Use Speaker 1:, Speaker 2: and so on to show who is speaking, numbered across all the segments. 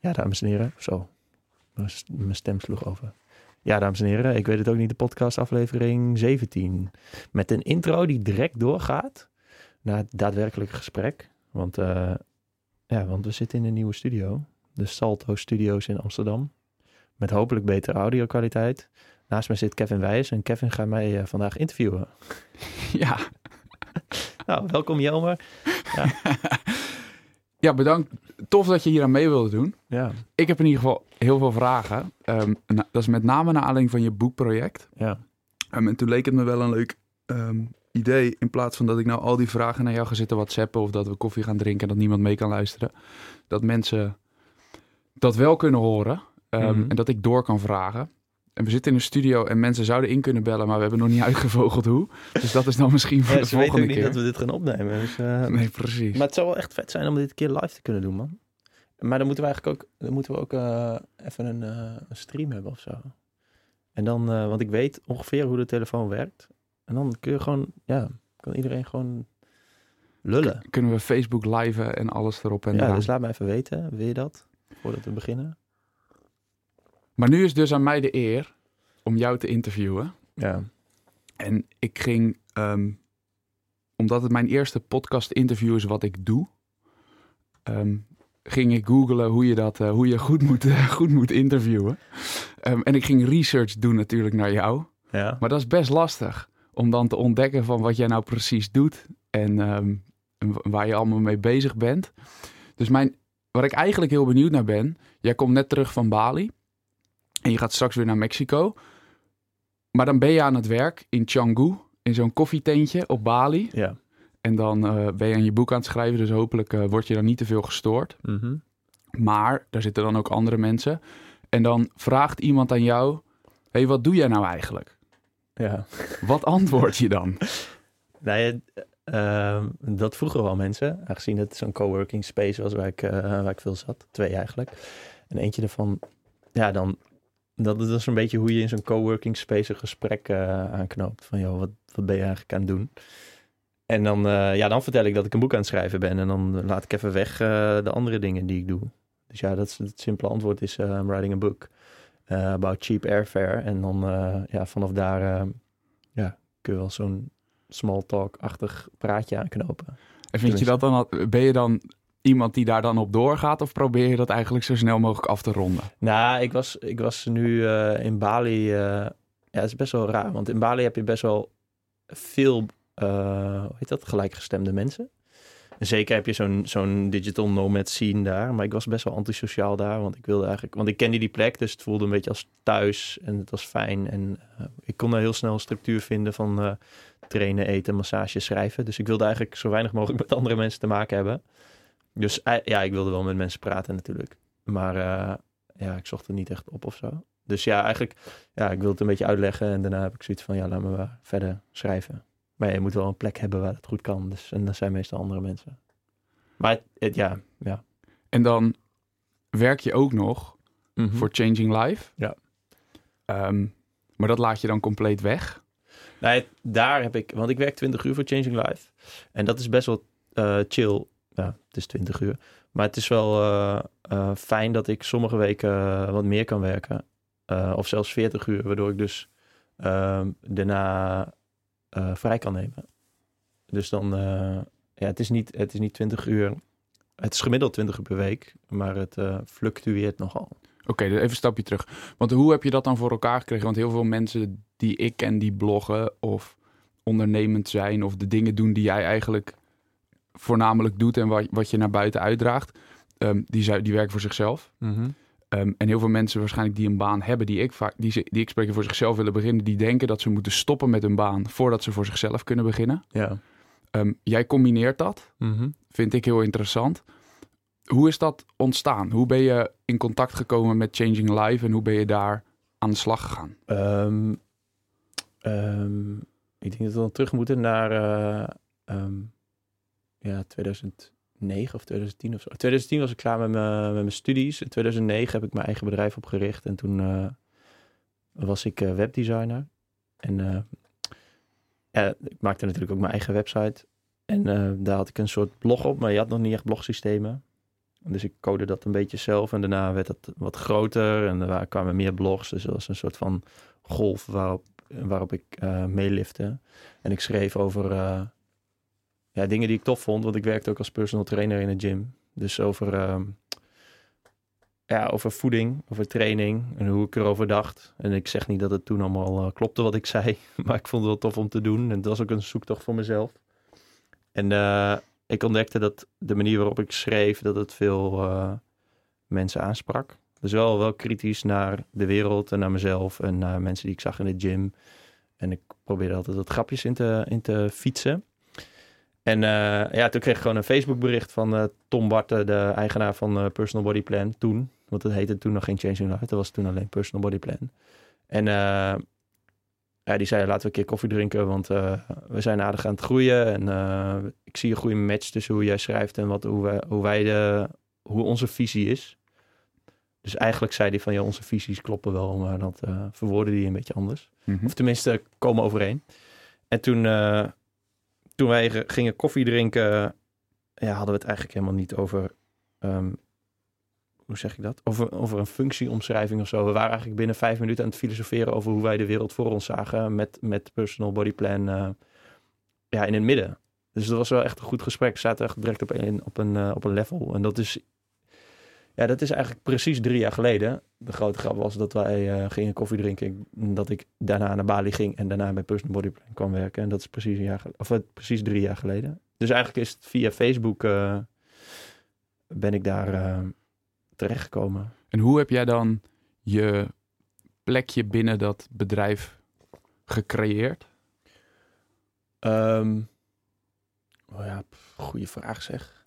Speaker 1: Ja, dames en heren. Zo, mijn stem sloeg over. Ja, dames en heren, ik weet het ook niet, de podcast aflevering 17. Met een intro die direct doorgaat naar het daadwerkelijke gesprek. Want, eh, ja, want we zitten in een nieuwe studio. De Salto Studios in Amsterdam. Met hopelijk betere audio-kwaliteit. Naast mij zit Kevin Wijs en Kevin gaat mij eh, vandaag interviewen.
Speaker 2: Ja.
Speaker 1: Nou, welkom Jelmer.
Speaker 2: ja, bedankt. Tof dat je hier aan mee wilde doen.
Speaker 1: Ja,
Speaker 2: Ik heb in ieder geval heel veel vragen. Ehm, dat is met name naar aanleiding van je boekproject.
Speaker 1: ja.
Speaker 2: Ehm, en toen leek het me wel een leuk ehm, idee. In plaats van dat ik nou al die vragen naar jou ga zitten whatsappen... of dat we koffie gaan drinken en dat niemand mee kan luisteren. Dat mensen dat wel kunnen horen.
Speaker 1: Mhm.
Speaker 2: En dat ik door kan vragen. En we zitten in een studio en mensen zouden in kunnen bellen... maar we hebben nog niet uitgevogeld hoe. Dus dat is dan misschien voor
Speaker 1: Ja,
Speaker 2: de
Speaker 1: ze weten ook
Speaker 2: volgende
Speaker 1: niet
Speaker 2: keer.
Speaker 1: dat we dit gaan opnemen. Dus, eh,
Speaker 2: Nee, precies.
Speaker 1: Maar het zou wel echt vet zijn om dit een keer live te kunnen doen, man. Maar dan moeten we eigenlijk ook, dan moeten we ook eh, even een, eh, een stream hebben of zo. En dan, eh, want ik weet ongeveer hoe de telefoon werkt. En dan kun je gewoon, ja, kan iedereen gewoon lullen.
Speaker 2: Kunnen we Facebook liven en alles erop en
Speaker 1: Ja,
Speaker 2: eraan.
Speaker 1: dus laat me even weten, wil je dat? Voordat we beginnen.
Speaker 2: Maar nu is dus aan mij de eer om jou te interviewen.
Speaker 1: Ja,
Speaker 2: En ik ging, ehm, omdat het mijn eerste podcast interview is wat ik doe, ehm, ging ik googlen hoe je dat, eh, hoe je goed moet, goed moet interviewen. Ehm, en ik ging research doen natuurlijk naar jou.
Speaker 1: ja.
Speaker 2: Maar dat is best lastig om dan te ontdekken van wat jij nou precies doet en en wa- waar je allemaal mee bezig bent. Dus mijn, waar ik eigenlijk heel benieuwd naar ben, jij komt net terug van Bali en je gaat straks weer naar Mexico. Maar dan ben je aan het werk in Canggu, in zo'n koffietentje op Bali.
Speaker 1: ja.
Speaker 2: En dan eh, ben je aan je boek aan het schrijven, dus hopelijk eh, word je dan niet te veel gestoord.
Speaker 1: Mhm.
Speaker 2: Maar daar zitten dan ook andere mensen. En dan vraagt iemand aan jou, hey, wat doe jij nou eigenlijk?
Speaker 1: ja.
Speaker 2: Wat antwoord je dan?
Speaker 1: Nee, ehm, dat vroegen wel mensen, aangezien het zo'n coworking space was waar ik, eh, waar ik veel zat. Twee eigenlijk. En eentje ervan, ja, dan, dat is een beetje hoe je in zo'n coworking space een gesprek eh, aanknoopt. Van, joh, wat, wat ben je eigenlijk aan het doen? En dan, eh, ja, dan vertel ik dat ik een boek aan het schrijven ben. En dan laat ik even weg eh, de andere dingen die ik doe. Dus ja, dat is, het simpele antwoord is, I'm writing a book about cheap airfare. En dan, ja, vanaf daar, ja, kun je wel zo'n small talk-achtig praatje aanknopen.
Speaker 2: En vind je dat dan, ben je dan iemand die daar dan op doorgaat of probeer je dat eigenlijk zo snel mogelijk af te ronden?
Speaker 1: Nou, ik was, ik was nu eh, in Bali. eh, ja, het is best wel raar, want in Bali heb je best wel veel, eh hoe heet dat, gelijkgestemde mensen. En zeker heb je zo'n zo'n digital nomad scene daar. Maar ik was best wel antisociaal daar, want ik wilde eigenlijk, want ik kende die plek, dus het voelde een beetje als thuis en het was fijn. En ik kon daar heel snel een structuur vinden van trainen, eten, massage, schrijven. Dus ik wilde eigenlijk zo weinig mogelijk met andere mensen te maken hebben. Dus eh, ja, ik wilde wel met mensen praten natuurlijk. Maar eh, ja, ik zocht er niet echt op of zo. Dus ja, eigenlijk, ja, ik wil het een beetje uitleggen. En daarna heb ik zoiets van, ja, laat me maar verder schrijven. Maar ja, je moet wel een plek hebben waar het goed kan. Dus, en dat zijn meestal andere mensen. Maar het, het- ja, ja.
Speaker 2: En dan werk je ook nog
Speaker 1: Mhm.
Speaker 2: voor Changing Life.
Speaker 1: Ja.
Speaker 2: Ehm, maar dat laat je dan compleet weg.
Speaker 1: Nee, daar heb ik, want ik werk 20 uur voor Changing Life. En dat is best wel eh, chill. Ja, het is 20 uur. Maar het is wel eh, eh, fijn dat ik sommige weken eh, wat meer kan werken. Of zelfs 40 uur, waardoor ik dus ehm, daarna vrij kan nemen. Dus dan, ja, het is, niet, het is niet 20 uur. Het is gemiddeld 20 uur per week, maar het fluctueert nogal.
Speaker 2: Oké, dus even een stapje terug. Want hoe heb je dat dan voor elkaar gekregen? Want heel veel mensen die ik ken die bloggen of ondernemend zijn of de dingen doen die jij eigenlijk voornamelijk doet en wat, wat je naar buiten uitdraagt, ehm, die, die werken voor zichzelf. Ehm, en heel veel mensen waarschijnlijk die een baan hebben, die ik, vaak, die, ze- die ik spreek voor zichzelf willen beginnen, die denken dat ze moeten stoppen met hun baan voordat ze voor zichzelf kunnen beginnen.
Speaker 1: Ja.
Speaker 2: Ehm, jij combineert dat, vind ik heel interessant. Hoe is dat ontstaan? Hoe ben je in contact gekomen met Changing Life en hoe ben je daar aan de slag gegaan?
Speaker 1: Ik denk dat we dan terug moeten naar eh, ja, 2009 of 2010 of zo. 2010 was ik klaar met mijn, met mijn studies. In 2009 heb ik mijn eigen bedrijf opgericht en toen eh, was ik eh, webdesigner. En eh, ja, ik maakte natuurlijk ook mijn eigen website. En daar had ik een soort blog op, maar je had nog niet echt blogsystemen. Dus ik code dat een beetje zelf en daarna werd het wat groter en er kwamen meer blogs. Dus dat was een soort van golf waarop, waarop ik meelifte. En ik schreef over dingen die ik tof vond, want ik werkte ook als personal trainer in een gym. Dus over, uh, ja, over voeding, over training en hoe ik erover dacht. En ik zeg niet dat het toen allemaal uh, klopte wat ik zei, maar ik vond het wel tof om te doen. En het was ook een zoektocht voor mezelf. En uh, ik ontdekte dat de manier waarop ik schreef, dat het veel uh, mensen aansprak. Dus wel, wel kritisch naar de wereld en naar mezelf en naar mensen die ik zag in de gym. En ik probeerde altijd wat grapjes in te, in te fietsen. En uh, ja, toen kreeg ik gewoon een Facebook bericht van uh, Tom Barten, de eigenaar van Personal Body Plan, toen. Want het heette toen nog geen Changing Life, dat was toen alleen Personal Body Plan. En ja, die zei, laten we een keer koffie drinken, want uh, we zijn aardig aan het groeien. En uh, ik zie een goede match tussen hoe jij schrijft en wat, hoe, wij, hoe, wij de, hoe onze visie is. Dus eigenlijk zei hij van, ja, onze visies kloppen wel, maar dat uh, verwoorden die een beetje anders. Mm -hmm. Of tenminste, komen overeen. En toen, toen wij gingen koffie drinken, ja, hadden we het eigenlijk helemaal niet over... Um, hoe zeg ik dat? Over, over een functieomschrijving of zo. We waren eigenlijk binnen vijf minuten aan het filosoferen over hoe wij de wereld voor ons zagen met, met personal body plan uh, ja, in het midden. Dus dat was wel echt een goed gesprek. We zaten echt direct op een, op een, uh, op een level. En dat is, ja, dat is eigenlijk precies drie jaar geleden. De grote grap was dat wij uh, gingen koffie drinken. Dat ik daarna naar Bali ging en daarna bij personal body plan kwam werken. En dat is precies, een jaar, of, precies drie jaar geleden. Dus eigenlijk is het via Facebook ben ik daar terechtgekomen.
Speaker 2: En hoe heb jij dan je plekje binnen dat bedrijf gecreëerd?
Speaker 1: Um, oh ja, goede vraag zeg.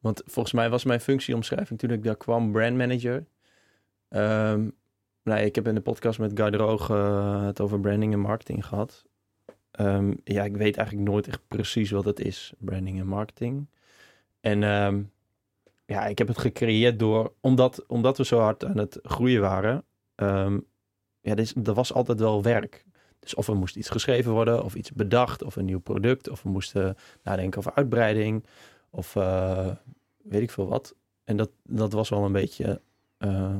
Speaker 1: Want volgens mij was mijn functieomschrijving toen ik daar kwam brandmanager. Um, nou, ik heb in de podcast met Guy Droog uh, het over branding en marketing gehad. Um, ja, ik weet eigenlijk nooit echt precies wat het is, branding en marketing. En um, ja, ik heb het gecreëerd door, omdat, omdat we zo hard aan het groeien waren. Ja, dus, er was altijd wel werk. Dus of er moest iets geschreven worden, of iets bedacht, of een nieuw product, of we moesten nadenken over uitbreiding, of uh, weet ik veel wat. En dat, dat was wel een beetje, uh,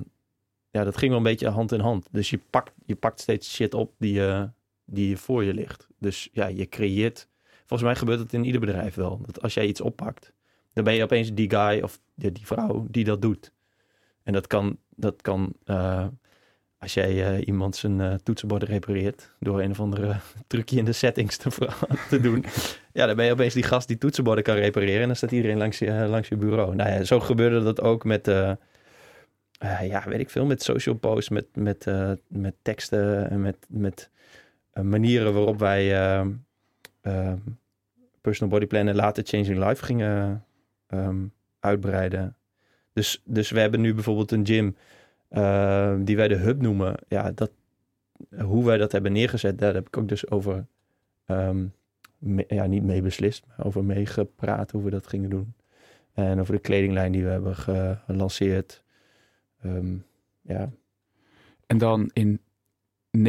Speaker 1: ja, dat ging wel een beetje hand in hand. Dus je pakt, je pakt steeds shit op die, uh, die voor je ligt. Dus ja, je creëert, volgens mij gebeurt het in ieder bedrijf wel. Dat als jij iets oppakt, dan ben je opeens die guy of die, die vrouw die dat doet. En dat kan, dat kan als jij uh, iemand zijn uh, toetsenbord repareert door een of andere trucje in de settings te, te doen. ja, dan ben je opeens die gast die toetsenborden kan repareren en dan staat iedereen langs je, langs je bureau. Nou ja, zo gebeurde dat ook met, ja, weet ik veel, met social posts, met, met, met teksten en met, met manieren waarop wij personal body plan en later changing life gingen um, uitbreiden. Dus, dus we hebben nu bijvoorbeeld een gym uh, die wij de hub noemen. Ja, dat, hoe wij dat hebben neergezet, daar heb ik ook dus over, um, me, ja, niet mee beslist, maar over meegepraat hoe we dat gingen doen. En over de kledinglijn die we hebben gelanceerd. Um, ja.
Speaker 2: En dan in 99%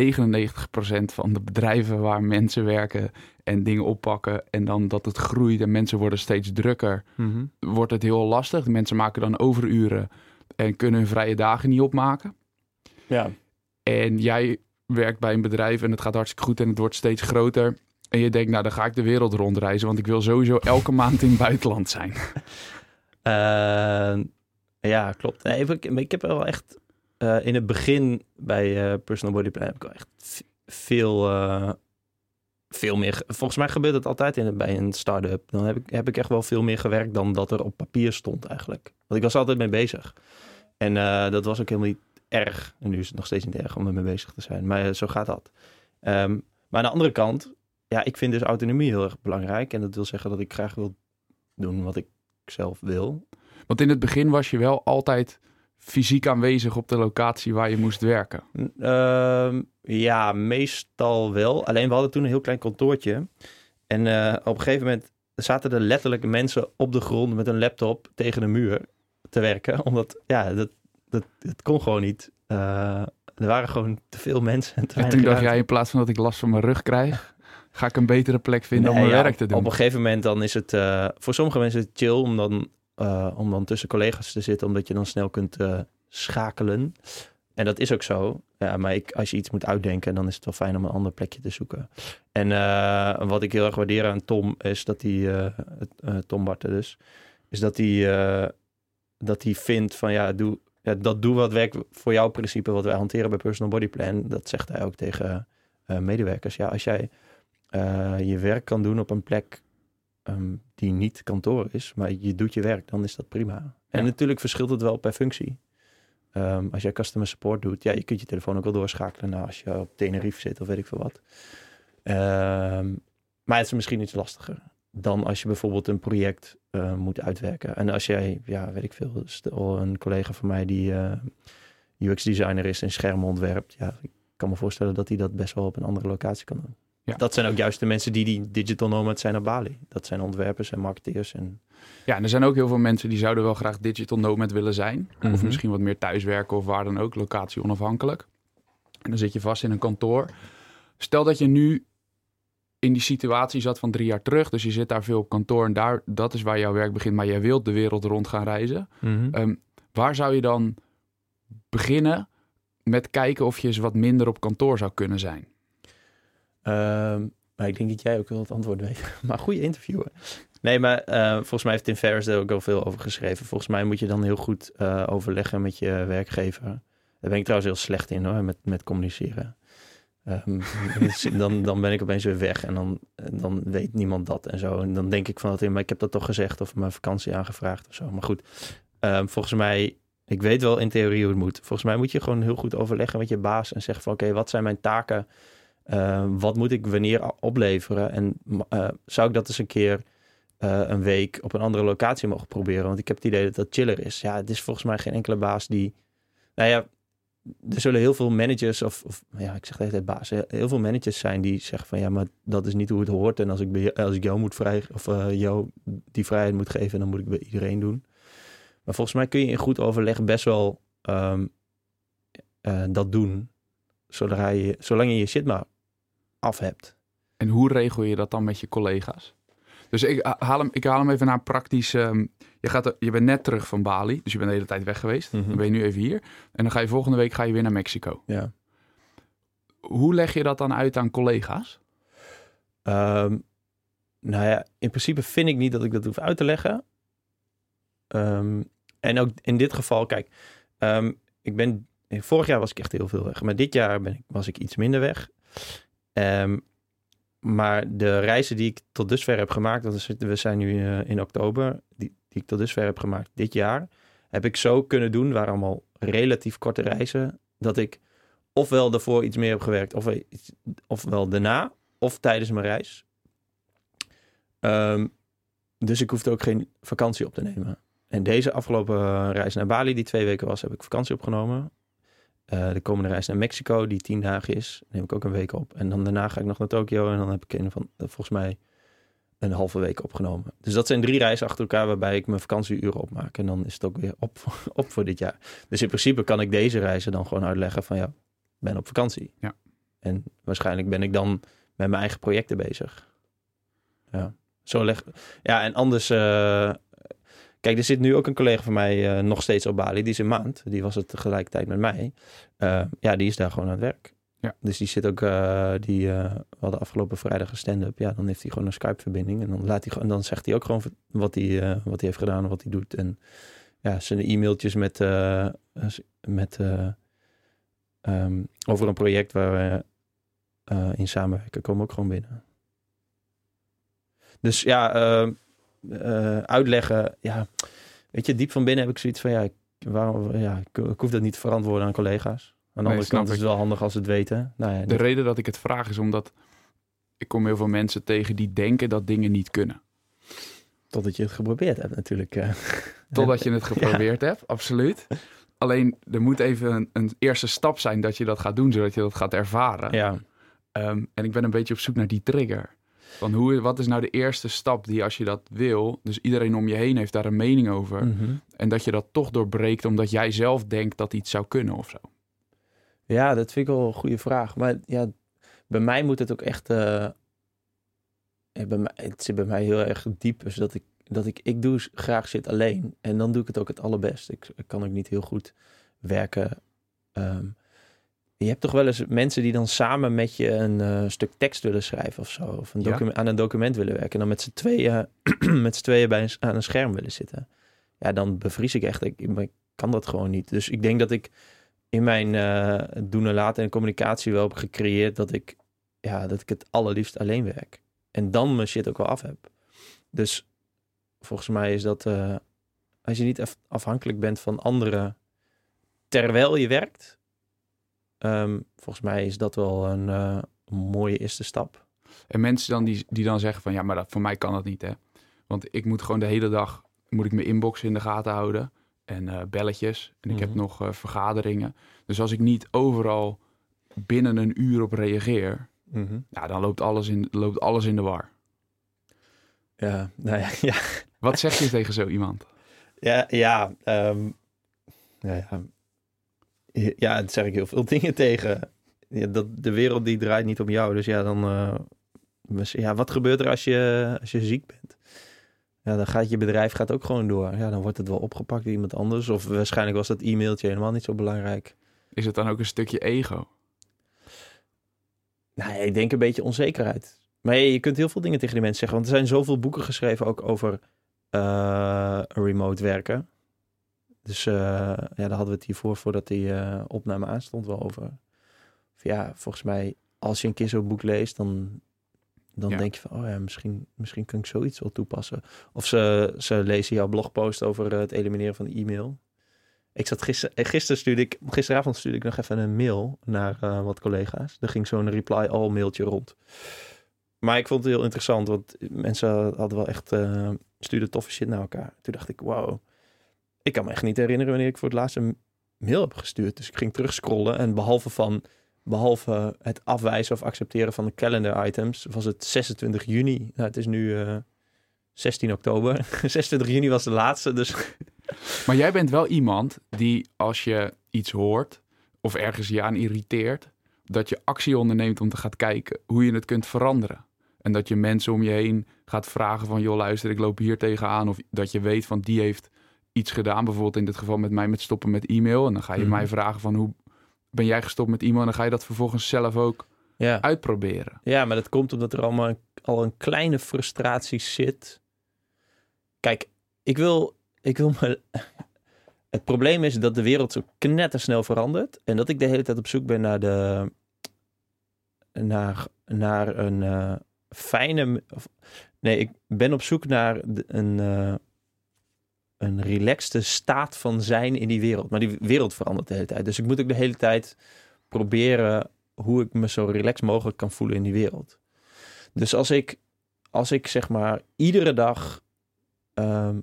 Speaker 2: van de bedrijven waar mensen werken en dingen oppakken en dan dat het groeit en mensen worden steeds drukker, mm-hmm. wordt het heel lastig. Mensen maken dan overuren en kunnen hun vrije dagen niet opmaken.
Speaker 1: Ja.
Speaker 2: En jij werkt bij een bedrijf en het gaat hartstikke goed en het wordt steeds groter. En je denkt, nou dan ga ik de wereld rondreizen, want ik wil sowieso elke maand in het buitenland zijn.
Speaker 1: Uh, ja, klopt. Nee, ik, ik heb wel echt uh, in het begin bij uh, Personal Body Plan heb ik wel echt veel, uh, veel meer. Volgens mij gebeurt het altijd in, bij een start-up. Dan heb ik, heb ik echt wel veel meer gewerkt dan dat er op papier stond eigenlijk. Want ik was altijd mee bezig. En dat was ook helemaal niet erg. En nu is het nog steeds niet erg om ermee bezig te zijn. Maar zo gaat dat. Um, maar aan de andere kant, ja, ik vind dus autonomie heel erg belangrijk. En dat wil zeggen dat ik graag wil doen wat ik zelf wil.
Speaker 2: Want in het begin was je wel altijd fysiek aanwezig op de locatie waar je moest werken?
Speaker 1: Uh, ja, meestal wel. Alleen we hadden toen een heel klein kantoortje. En uh, op een gegeven moment zaten er letterlijk mensen op de grond met een laptop tegen de muur te werken. Omdat, ja, dat, dat, dat kon gewoon niet. Uh, er waren gewoon te veel mensen. En,
Speaker 2: en toen dacht jij, in plaats van dat ik last van mijn rug krijg, ga ik een betere plek vinden nee, om mijn
Speaker 1: ja,
Speaker 2: werk te doen.
Speaker 1: Op een gegeven moment dan is het, uh, voor sommige mensen chill om dan eh, om dan tussen collega's te zitten, omdat je dan snel kunt eh, schakelen. En dat is ook zo. Ja, maar ik, als je iets moet uitdenken, dan is het wel fijn om een ander plekje te zoeken. En eh, wat ik heel erg waardeer aan Tom, is dat hij, Tom Barten dus, is dat hij, dat hij vindt van ja, doe, ja, dat doe wat werkt voor jouw principe, wat wij hanteren bij Personal Body Plan. Dat zegt hij ook tegen medewerkers. Ja, als jij je werk kan doen op een plek ehm, die niet kantoor is, maar je doet je werk, dan is dat prima. En natuurlijk verschilt het wel per functie. Ehm, als jij customer support doet, ja, je kunt je telefoon ook wel doorschakelen naar als je op Tenerife zit of weet ik veel wat. Ehm, maar het is misschien iets lastiger dan als je bijvoorbeeld een project eh, moet uitwerken. En als jij, ja, weet ik veel, stel een collega van mij die eh, UX-designer is en schermen ontwerpt, ja, ik kan me voorstellen dat hij dat best wel op een andere locatie kan doen.
Speaker 2: Ja.
Speaker 1: Dat zijn ook juist de mensen die die digital nomad zijn op Bali. Dat zijn ontwerpers en marketeers en
Speaker 2: Ja, en er zijn ook heel veel mensen die zouden wel graag digital nomad willen zijn. Of
Speaker 1: Mhm.
Speaker 2: misschien wat meer thuiswerken of waar dan ook, locatie onafhankelijk. En dan zit je vast in een kantoor. Stel dat je nu in die situatie zat van drie jaar terug. Dus je zit daar veel op kantoor en daar, dat is waar jouw werk begint. Maar jij wilt de wereld rond gaan reizen. Ehm, waar zou je dan beginnen met kijken of je eens wat minder op kantoor zou kunnen zijn?
Speaker 1: Ehm, maar ik denk dat jij ook wel het antwoord weet. Maar goede interviewer. Nee, maar eh, volgens mij heeft Tim Ferriss er ook al veel over geschreven. Volgens mij moet je dan heel goed eh, overleggen met je werkgever. Daar ben ik trouwens heel slecht in hoor, met, met communiceren. Ehm, dan, dan ben ik opeens weer weg en dan, dan weet niemand dat en zo. En dan denk ik van, dat, maar ik heb dat toch gezegd of mijn vakantie aangevraagd of zo. Maar goed, ehm, volgens mij, ik weet wel in theorie hoe het moet. Volgens mij moet je gewoon heel goed overleggen met je baas en zeggen van, oké, wat zijn mijn taken? Uh, wat moet ik wanneer opleveren? En uh, zou ik dat eens een keer uh, een week op een andere locatie mogen proberen? Want ik heb het idee dat dat chiller is. Ja, het is volgens mij geen enkele baas die... Nou ja, er zullen heel veel managers of, of ja, ik zeg de baas. Heel veel managers zijn die zeggen van ja, maar dat is niet hoe het hoort. En als ik, als ik jou moet vrij of jou die vrijheid moet geven, dan moet ik bij iedereen doen. Maar volgens mij kun je in goed overleg best wel uh, dat doen. Zodra je, zolang je je shit maar af hebt.
Speaker 2: En hoe regel je dat dan met je collega's? Dus ik haal hem, ik haal hem even naar praktisch. Um, je, gaat, je bent net terug van Bali, dus je bent de hele tijd weg geweest. Mm -hmm. Dan ben je nu even hier. En dan ga je volgende week ga je weer naar Mexico.
Speaker 1: Ja.
Speaker 2: Hoe leg je dat dan uit aan collega's?
Speaker 1: Um, nou ja, in principe vind ik niet dat ik dat hoef uit te leggen. Um, en ook in dit geval, kijk, ik ben vorig jaar was ik echt heel veel weg. Maar dit jaar ben ik, was ik iets minder weg. Um, maar de reizen die ik tot dusver heb gemaakt, is, we zijn nu uh, in oktober, die, die ik tot dusver heb gemaakt dit jaar, heb ik zo kunnen doen, waren allemaal relatief korte reizen, dat ik ofwel ervoor iets meer heb gewerkt, of, ofwel daarna, of tijdens mijn reis. Um, dus ik hoefde ook geen vakantie op te nemen. En deze afgelopen reis naar Bali, die twee weken was, heb ik vakantie opgenomen. Uh, de komende reis naar Mexico, die tien dagen is, neem ik ook een week op. En dan daarna ga ik nog naar Tokio en dan heb ik een van, volgens mij een halve week opgenomen. Dus dat zijn drie reizen achter elkaar waarbij ik mijn vakantieuren opmaak. En dan is het ook weer op, op voor dit jaar. Dus in principe kan ik deze reizen dan gewoon uitleggen van ja, ik ben op vakantie.
Speaker 2: Ja.
Speaker 1: En waarschijnlijk ben ik dan met mijn eigen projecten bezig. Ja, zo leg. Ja, en anders... Uh, Kijk, er zit nu ook een collega van mij uh, nog steeds op Bali. Die is een maand. Die was het tegelijkertijd met mij. Uh, ja, die is daar gewoon aan het werk.
Speaker 2: Ja.
Speaker 1: Dus die zit ook... Uh, die we hadden afgelopen vrijdag een stand-up. Ja, dan heeft hij gewoon een Skype-verbinding. En dan, laat hij, en dan zegt hij ook gewoon wat hij, wat hij heeft gedaan en wat hij doet. En ja, zijn e-mailtjes met... met um, over een project waar we in samenwerken komen ook gewoon binnen. Dus ja... Uh, uitleggen. Ja, weet je, diep van binnen heb ik zoiets van ja, ik, waarom, ja, ik, ik hoef dat niet te verantwoorden aan collega's. Aan de nee, andere kant is het wel handig als ze het weten. Nou ja,
Speaker 2: de reden dat ik het vraag is omdat ik kom heel veel mensen tegen die denken dat dingen niet kunnen.
Speaker 1: Totdat je het geprobeerd hebt natuurlijk. Uh.
Speaker 2: Totdat je het geprobeerd ja. hebt, absoluut. Alleen er moet even een, een, eerste stap zijn dat je dat gaat doen, zodat je dat gaat ervaren.
Speaker 1: Ja.
Speaker 2: Um, en ik ben een beetje op zoek naar die trigger. Van hoe, wat is nou de eerste stap die als je dat wil, dus iedereen om je heen heeft daar een mening over.
Speaker 1: Mm -hmm.
Speaker 2: En dat je dat toch doorbreekt omdat jij zelf denkt dat iets zou kunnen of zo.
Speaker 1: Ja, dat vind ik wel een goede vraag. Maar ja, bij mij moet het ook echt. Uh, bij mij, het zit bij mij heel erg diep. Dus dat ik, dat ik, ik doe graag shit alleen. En dan doe ik het ook het allerbest. Ik, ik kan ook niet heel goed werken. Ehm, je hebt toch wel eens mensen die dan samen met je een eh, stuk tekst willen schrijven of zo. Of een
Speaker 2: Ja.
Speaker 1: aan een document willen werken. En dan met z'n tweeën, met z'n tweeën bij een, aan een scherm willen zitten. Ja, dan bevries ik echt. Ik, ik kan dat gewoon niet. Dus ik denk dat ik in mijn eh, doen en laten en communicatie wel heb gecreëerd dat ik, ja, dat ik het allerliefst alleen werk. En dan mijn shit ook wel af heb. Dus volgens mij is dat, eh, als je niet af- afhankelijk bent van anderen terwijl je werkt, ehm, volgens mij is dat wel een eh, mooie eerste stap.
Speaker 2: En mensen dan die, die dan zeggen van ja, maar dat, voor mij kan dat niet hè. Want ik moet gewoon de hele dag moet ik mijn inbox in de gaten houden. En eh, belletjes. En ik heb
Speaker 1: Mhm.
Speaker 2: nog eh, vergaderingen. Dus als ik niet overal binnen een uur op reageer, ja, dan loopt alles in, loopt alles in de war.
Speaker 1: Ja, nou ja, ja.
Speaker 2: Wat zeg je tegen zo iemand?
Speaker 1: Ja, ja, ehm, ja, ja. Ja, daar zeg ik heel veel dingen tegen. Ja, dat, de wereld die draait niet om jou. Dus ja, dan... eh, ja, wat gebeurt er als je, als je ziek bent? Ja, dan gaat je bedrijf gaat ook gewoon door. Ja, dan wordt het wel opgepakt door iemand anders. Of waarschijnlijk was dat e-mailtje helemaal niet zo belangrijk.
Speaker 2: Is het dan ook een stukje ego?
Speaker 1: Nou, ik denk een beetje onzekerheid. Maar je, je kunt heel veel dingen tegen die mensen zeggen. Want er zijn zoveel boeken geschreven ook over eh, remote werken. Dus eh, ja, daar hadden we het hiervoor, voordat die eh, opname aanstond, wel over. Of ja, volgens mij, als je een keer zo'n boek leest, dan, dan
Speaker 2: Ja.
Speaker 1: denk je van, oh ja, misschien, misschien kan ik zoiets wel toepassen. Of ze, ze lezen jouw blogpost over eh, het elimineren van e-mail. Ik zat gisteren, gisteren stuurde ik, gisteravond stuurde ik nog even een mail naar wat collega's. Er ging zo'n reply all mailtje rond. Maar ik vond het heel interessant, want mensen hadden wel echt, stuurden toffe shit naar elkaar. Toen dacht ik, wow, ik kan me echt niet herinneren wanneer ik voor het laatst een mail heb gestuurd. Dus ik ging terugscrollen en behalve van, behalve het afwijzen of accepteren van de calendar items, was het 26 juni. Nou, het is nu eh 16 oktober. 26 juni was de laatste, dus
Speaker 2: Maar jij bent wel iemand die als je iets hoort of ergens je aan irriteert, dat je actie onderneemt om te gaan kijken hoe je het kunt veranderen. En dat je mensen om je heen gaat vragen van joh luister ik loop hier tegenaan. Of dat je weet van die heeft iets gedaan. Bijvoorbeeld in dit geval met mij met stoppen met e-mail. En dan ga je
Speaker 1: Mhm.
Speaker 2: mij vragen van hoe ben jij gestopt met e-mail. En dan ga je dat vervolgens zelf ook
Speaker 1: ja.
Speaker 2: uitproberen.
Speaker 1: Ja, maar dat komt omdat er allemaal al een kleine frustratie zit. Kijk, ik wil, ik wil me... Het probleem is dat de wereld zo knettersnel verandert. En dat ik de hele tijd op zoek ben naar de... Naar, naar een eh, fijne... Of, nee, ik ben op zoek naar een... eh, een relaxte staat van zijn in die wereld. Maar die wereld verandert de hele tijd. Dus ik moet ook de hele tijd proberen hoe ik me zo relaxed mogelijk kan voelen in die wereld. Dus als ik, als ik zeg maar iedere dag ehm,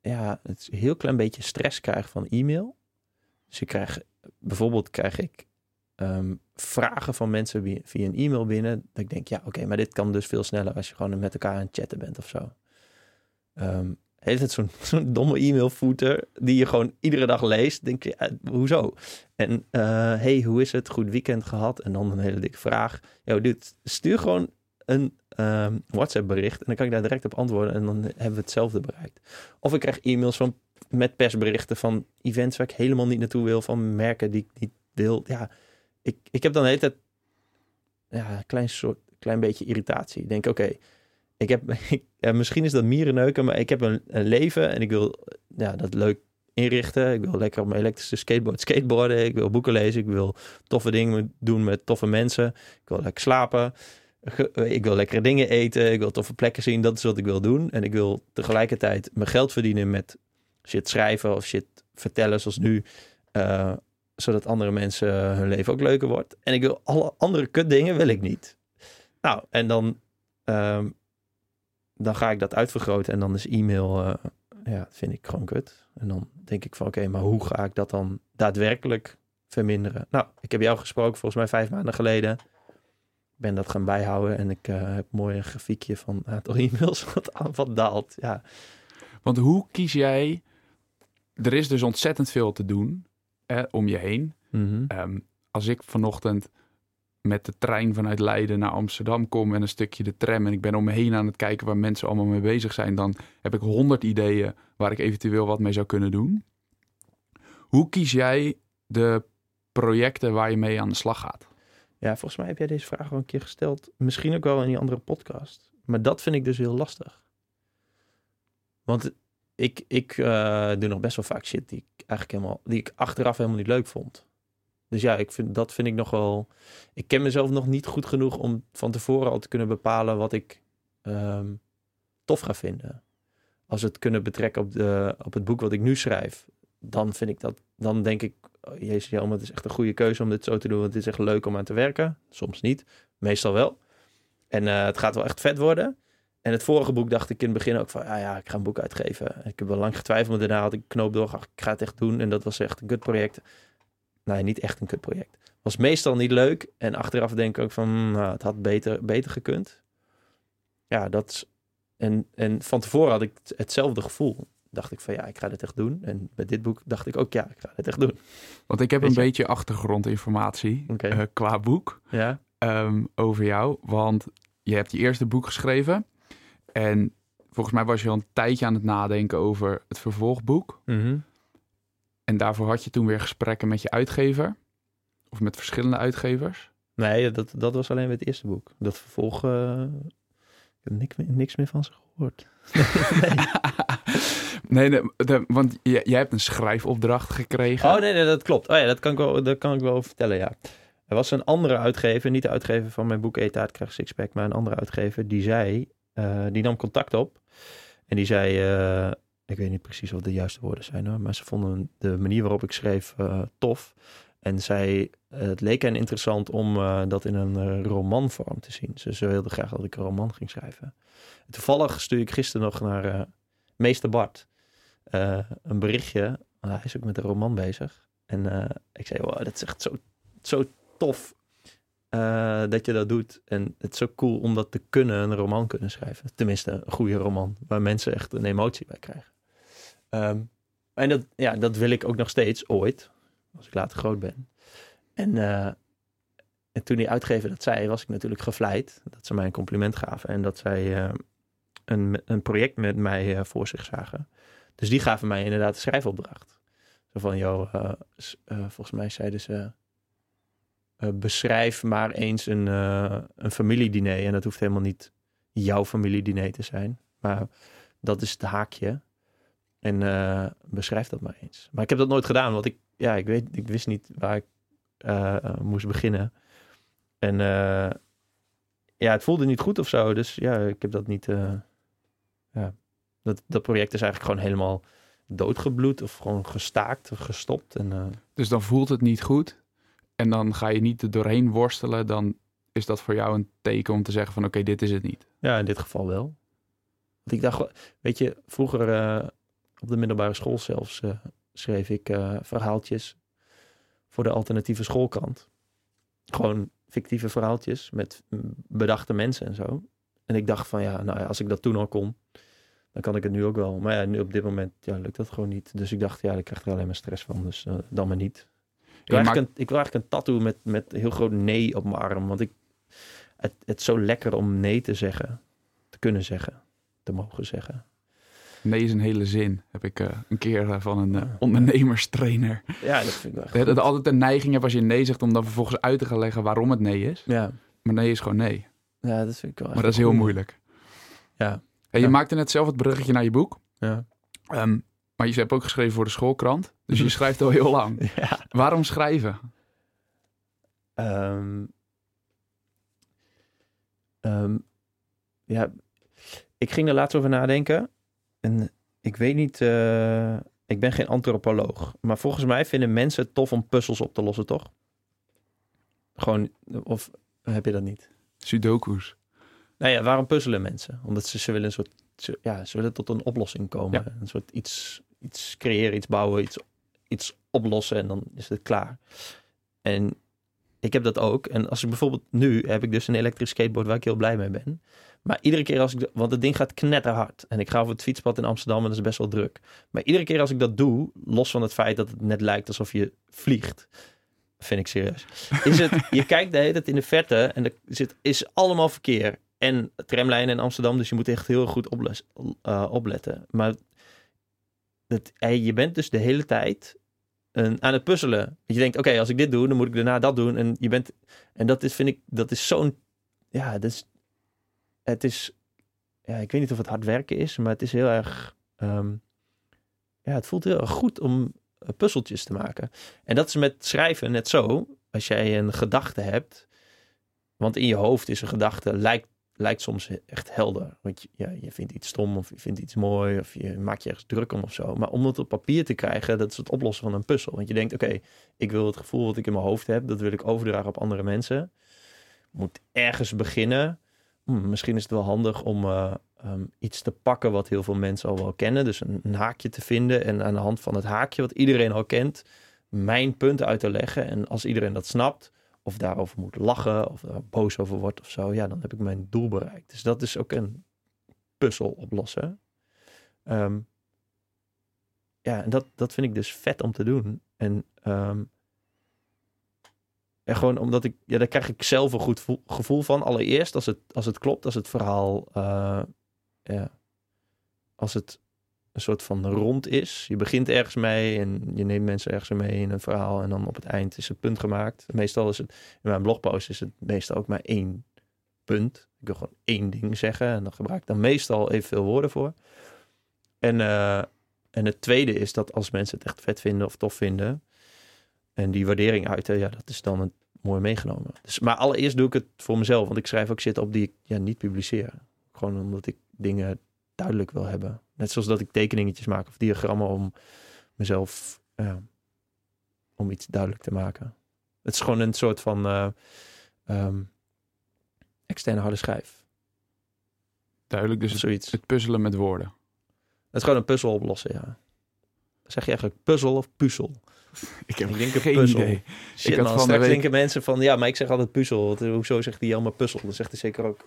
Speaker 1: ja, het heel klein beetje stress krijg van e-mail. Dus ik krijg, bijvoorbeeld krijg ik ehm, vragen van mensen via, via een e-mail binnen. Dat ik denk, ja, oké, maar dit kan dus veel sneller als je gewoon met elkaar aan het chatten bent of zo. Ehm heeft het zo'n domme e-mailfooter die je gewoon iedere dag leest. Denk je, eh, hoezo? En eh, hey, hoe is het? Goed weekend gehad? En dan een hele dikke vraag. Yo, dude, stuur gewoon een ehm, WhatsApp bericht en dan kan ik daar direct op antwoorden en dan hebben we hetzelfde bereikt. Of ik krijg e-mails van met persberichten van events waar ik helemaal niet naartoe wil, van merken die ik niet wil. Ja, ik, ik heb dan de hele tijd ja, een klein soort klein beetje irritatie. Ik denk, oké, ik heb ja, misschien is dat mierenneuken, maar ik heb een, een leven en ik wil ja, dat leuk inrichten. Ik wil lekker op mijn elektrische skateboard skateboarden. Ik wil boeken lezen. Ik wil toffe dingen doen met toffe mensen. Ik wil lekker slapen. Ge- Ik wil lekkere dingen eten. Ik wil toffe plekken zien. Dat is wat ik wil doen. En ik wil tegelijkertijd mijn geld verdienen met shit schrijven of shit vertellen zoals nu. eh, zodat andere mensen hun leven ook leuker wordt. En ik wil alle andere kut dingen wil ik niet. Nou, en dan, ehm, dan ga ik dat uitvergroten en dan is e-mail, eh, ja, vind ik gewoon kut. En dan denk ik van, oké, maar hoe ga ik dat dan daadwerkelijk verminderen? Nou, ik heb jou gesproken volgens mij vijf maanden geleden. Ik ben dat gaan bijhouden en ik eh, heb mooi een grafiekje van het aantal e-mails wat, wat daalt. Ja,
Speaker 2: Want hoe kies jij... Er is dus ontzettend veel te doen om je heen.
Speaker 1: Mhm.
Speaker 2: Ehm, als ik vanochtend met de trein vanuit Leiden naar Amsterdam kom en een stukje de tram en ik ben om me heen aan het kijken waar mensen allemaal mee bezig zijn, dan heb ik honderd ideeën waar ik eventueel wat mee zou kunnen doen. Hoe kies jij de projecten waar je mee aan de slag gaat?
Speaker 1: Ja, volgens mij heb jij deze vraag al een keer gesteld. Misschien ook wel in die andere podcast. Maar dat vind ik dus heel lastig. Want ik, ik uh, doe nog best wel vaak shit die ik eigenlijk helemaal, die ik achteraf helemaal niet leuk vond. Dus ja, ik vind, dat vind ik nog wel. Ik ken mezelf nog niet goed genoeg om van tevoren al te kunnen bepalen wat ik um, tof ga vinden. Als we het kunnen betrekken op, de, op het boek wat ik nu schrijf, dan vind ik dat, dan denk ik, oh, jezus, ja, het is echt een goede keuze om dit zo te doen, want het is echt leuk om aan te werken. Soms niet, meestal wel. En uh, het gaat wel echt vet worden. En het vorige boek dacht ik in het begin ook van, ja, ja, ik ga een boek uitgeven. Ik heb wel lang getwijfeld, maar daarna had ik knoop door, ik ga het echt doen. En dat was echt een kutproject. Nee, niet echt een kutproject. Was meestal niet leuk. En achteraf denk ik ook van, hmm, nou, het had beter, beter gekund. Ja, dat is... En, en van tevoren had ik hetzelfde gevoel. Dacht ik van, ja, ik ga dit echt doen. En bij dit boek dacht ik ook, ja, ik ga dit echt doen.
Speaker 2: Want ik heb een beetje achtergrondinformatie okay. uh, qua boek
Speaker 1: ja?
Speaker 2: um, over jou. Want je hebt je eerste boek geschreven. En volgens mij was je al een tijdje aan het nadenken over het vervolgboek.
Speaker 1: Mm
Speaker 2: En daarvoor had je toen weer gesprekken met je uitgever. Of met verschillende uitgevers.
Speaker 1: Nee, dat, dat was alleen bij het eerste boek. Dat vervolg, uh, ik heb niks, niks meer van ze gehoord.
Speaker 2: nee, nee de, want jij, jij hebt een schrijfopdracht gekregen.
Speaker 1: Oh nee, nee, dat klopt. Oh ja, dat kan ik wel, dat kan ik wel vertellen, ja. Er was een andere uitgever, niet de uitgever van mijn boek Etaat krijg Sixpack, maar een andere uitgever, die zei, uh, die nam contact op. En die zei, uh, ik weet niet precies wat de juiste woorden zijn hoor, maar ze vonden de manier waarop ik schreef uh, tof. En zij, het leek hen interessant om dat in een romanvorm te zien. Ze, wilden graag dat ik een roman ging schrijven. En toevallig stuur ik gisteren nog naar meester Bart een berichtje. hij is ook met een roman bezig. En ik zei, wow, dat is echt zo, zo tof dat je dat doet. En het is zo cool om dat te kunnen, een roman kunnen schrijven. Tenminste, een goede roman, waar mensen echt een emotie bij krijgen. Um, en dat, ja, dat wil ik ook nog steeds, ooit, als ik later groot ben. En, uh, en toen die uitgever dat zei, was ik natuurlijk gevleid dat ze mij een compliment gaven. En dat zij uh, een, een project met mij voor zich zagen. Dus die gaven mij inderdaad een schrijfopdracht. Zo van, joh, volgens mij zeiden ze beschrijf maar eens een, een familiediner. En dat hoeft helemaal niet jouw familiediner te zijn. Maar dat is het haakje. En uh, beschrijf dat maar eens. Maar ik heb dat nooit gedaan, want ik, ja, ik, weet, ik wist niet waar ik moest beginnen. En ja, het voelde niet goed of zo. Dus ja, ik heb dat niet. ja, dat, dat project is eigenlijk gewoon helemaal doodgebloed of gewoon gestaakt of gestopt. En,
Speaker 2: dus dan voelt het niet goed? en dan ga je niet er doorheen worstelen, dan is dat voor jou een teken om te zeggen van oké, dit is het niet.
Speaker 1: Ja, in dit geval wel. Want ik dacht, weet je, vroeger op de middelbare school zelfs uh, schreef ik uh, verhaaltjes voor de alternatieve schoolkrant. Gewoon fictieve verhaaltjes met bedachte mensen en zo. En ik dacht van ja, nou ja, als ik dat toen al kon, dan kan ik het nu ook wel. Maar ja, nu op dit moment ja, lukt dat gewoon niet. Dus ik dacht, ja, ik krijg er alleen maar stress van. Dus dan maar niet. Ik wil, eigenlijk een, ik wil eigenlijk een tattoo met, met heel groot nee op mijn arm. Want ik, het, het is zo lekker om nee te zeggen. Te kunnen zeggen. Te mogen zeggen.
Speaker 2: Nee is een hele zin. Heb ik uh, een keer uh, van een uh, ondernemerstrainer.
Speaker 1: Ja, dat vind ik wel.
Speaker 2: Dat altijd een neiging heb als je nee zegt om dan vervolgens uit te gaan leggen waarom het nee is.
Speaker 1: Ja.
Speaker 2: Maar nee is gewoon nee.
Speaker 1: Ja, dat vind ik wel.
Speaker 2: Maar dat is heel moeilijk.
Speaker 1: Ja.
Speaker 2: En je
Speaker 1: ja.
Speaker 2: maakte net zelf het bruggetje naar je boek.
Speaker 1: Ja.
Speaker 2: Um, maar je hebt ook geschreven voor de schoolkrant. Dus je schrijft al heel lang.
Speaker 1: Ja.
Speaker 2: Waarom schrijven?
Speaker 1: Um, um, ja, ik ging er laatst over nadenken. En ik weet niet, uh, ik ben geen antropoloog. Maar volgens mij vinden mensen het tof om puzzels op te lossen, toch? Gewoon, of heb je dat niet?
Speaker 2: Sudoku's.
Speaker 1: Nou ja, waarom puzzelen mensen? Omdat ze, ze willen een soort, ze, ja, ze willen tot een oplossing komen.
Speaker 2: Ja.
Speaker 1: Een soort iets, iets creëren, iets bouwen, iets, iets oplossen en dan is het klaar. En ik heb dat ook. En als ik bijvoorbeeld nu heb ik dus een elektrisch skateboard waar ik heel blij mee ben. Maar iedere keer als ik, want het ding gaat knetterhard. En ik ga over het fietspad in Amsterdam en dat is best wel druk. Maar iedere keer als ik dat doe, los van het feit dat het net lijkt alsof je vliegt, vind ik serieus. Is het, je kijkt de hele tijd in de verte en er zit, is allemaal verkeer. En tramlijnen in Amsterdam, dus je moet echt heel goed oples, eh, opletten. Maar dat, je bent dus de hele tijd een, aan het puzzelen. Je denkt, oké, als ik dit doe, dan moet ik daarna dat doen. En je bent, en dat is, vind ik, dat is zo'n, ja, dat is, het is, ja, ik weet niet of het hard werken is, maar het is heel erg, ehm, ja, het voelt heel erg goed om eh, puzzeltjes te maken. En dat is met schrijven net zo. Als jij een gedachte hebt, want in je hoofd is een gedachte, lijkt, lijkt soms echt helder. Want je, ja, je vindt iets stom of je vindt iets mooi of je maakt je ergens druk om of zo. Maar om het op papier te krijgen, dat is het oplossen van een puzzel. Want je denkt, oké, ik wil het gevoel wat ik in mijn hoofd heb, dat wil ik overdragen op andere mensen. Moet ergens beginnen. Hm, misschien is het wel handig om uh, um, iets te pakken wat heel veel mensen al wel kennen. Dus een, haakje te vinden en aan de hand van het haakje wat iedereen al kent, mijn punt uit te leggen. En als iedereen dat snapt, of daarover moet lachen, of er boos over wordt of zo, ja, dan heb ik mijn doel bereikt. Dus dat is ook een puzzel oplossen. Um, ja, en dat, dat vind ik dus vet om te doen. En, um, en gewoon omdat ik, ja, daar krijg ik zelf een goed gevoel van. Allereerst als het, als het klopt, als het verhaal uh, ja, als het een soort van rond is. Je begint ergens mee en je neemt mensen ergens mee in een verhaal en dan op het eind is het punt gemaakt. Meestal is het, in mijn blogpost is het meestal ook maar één punt. Ik wil gewoon één ding zeggen en dan gebruik ik dan meestal evenveel woorden voor. En, uh, en het tweede is dat als mensen het echt vet vinden of tof vinden en die waardering uiten, ja, dat is dan het mooi meegenomen. Dus, maar allereerst doe ik het voor mezelf, want ik schrijf ook zitten op die ik ja, niet publiceer. Gewoon omdat ik dingen duidelijk wil hebben. Net zoals dat ik tekeningetjes maak of diagrammen om mezelf, uh, om iets duidelijk te maken. Het is gewoon een soort van uh, um, externe harde schijf.
Speaker 2: Duidelijk, dus
Speaker 1: zoiets.
Speaker 2: Het puzzelen met woorden.
Speaker 1: Het is gewoon een puzzel oplossen, ja. Zeg je eigenlijk puzzel of puzzel?
Speaker 2: Ik heb
Speaker 1: ik denk
Speaker 2: geen
Speaker 1: puzzel.
Speaker 2: idee.
Speaker 1: Shit,
Speaker 2: Ik had
Speaker 1: man, straks
Speaker 2: week-
Speaker 1: denken mensen van, ja, maar ik zeg altijd puzzel. Wat- Hoezo zegt hij allemaal puzzel? Dan zegt hij zeker ook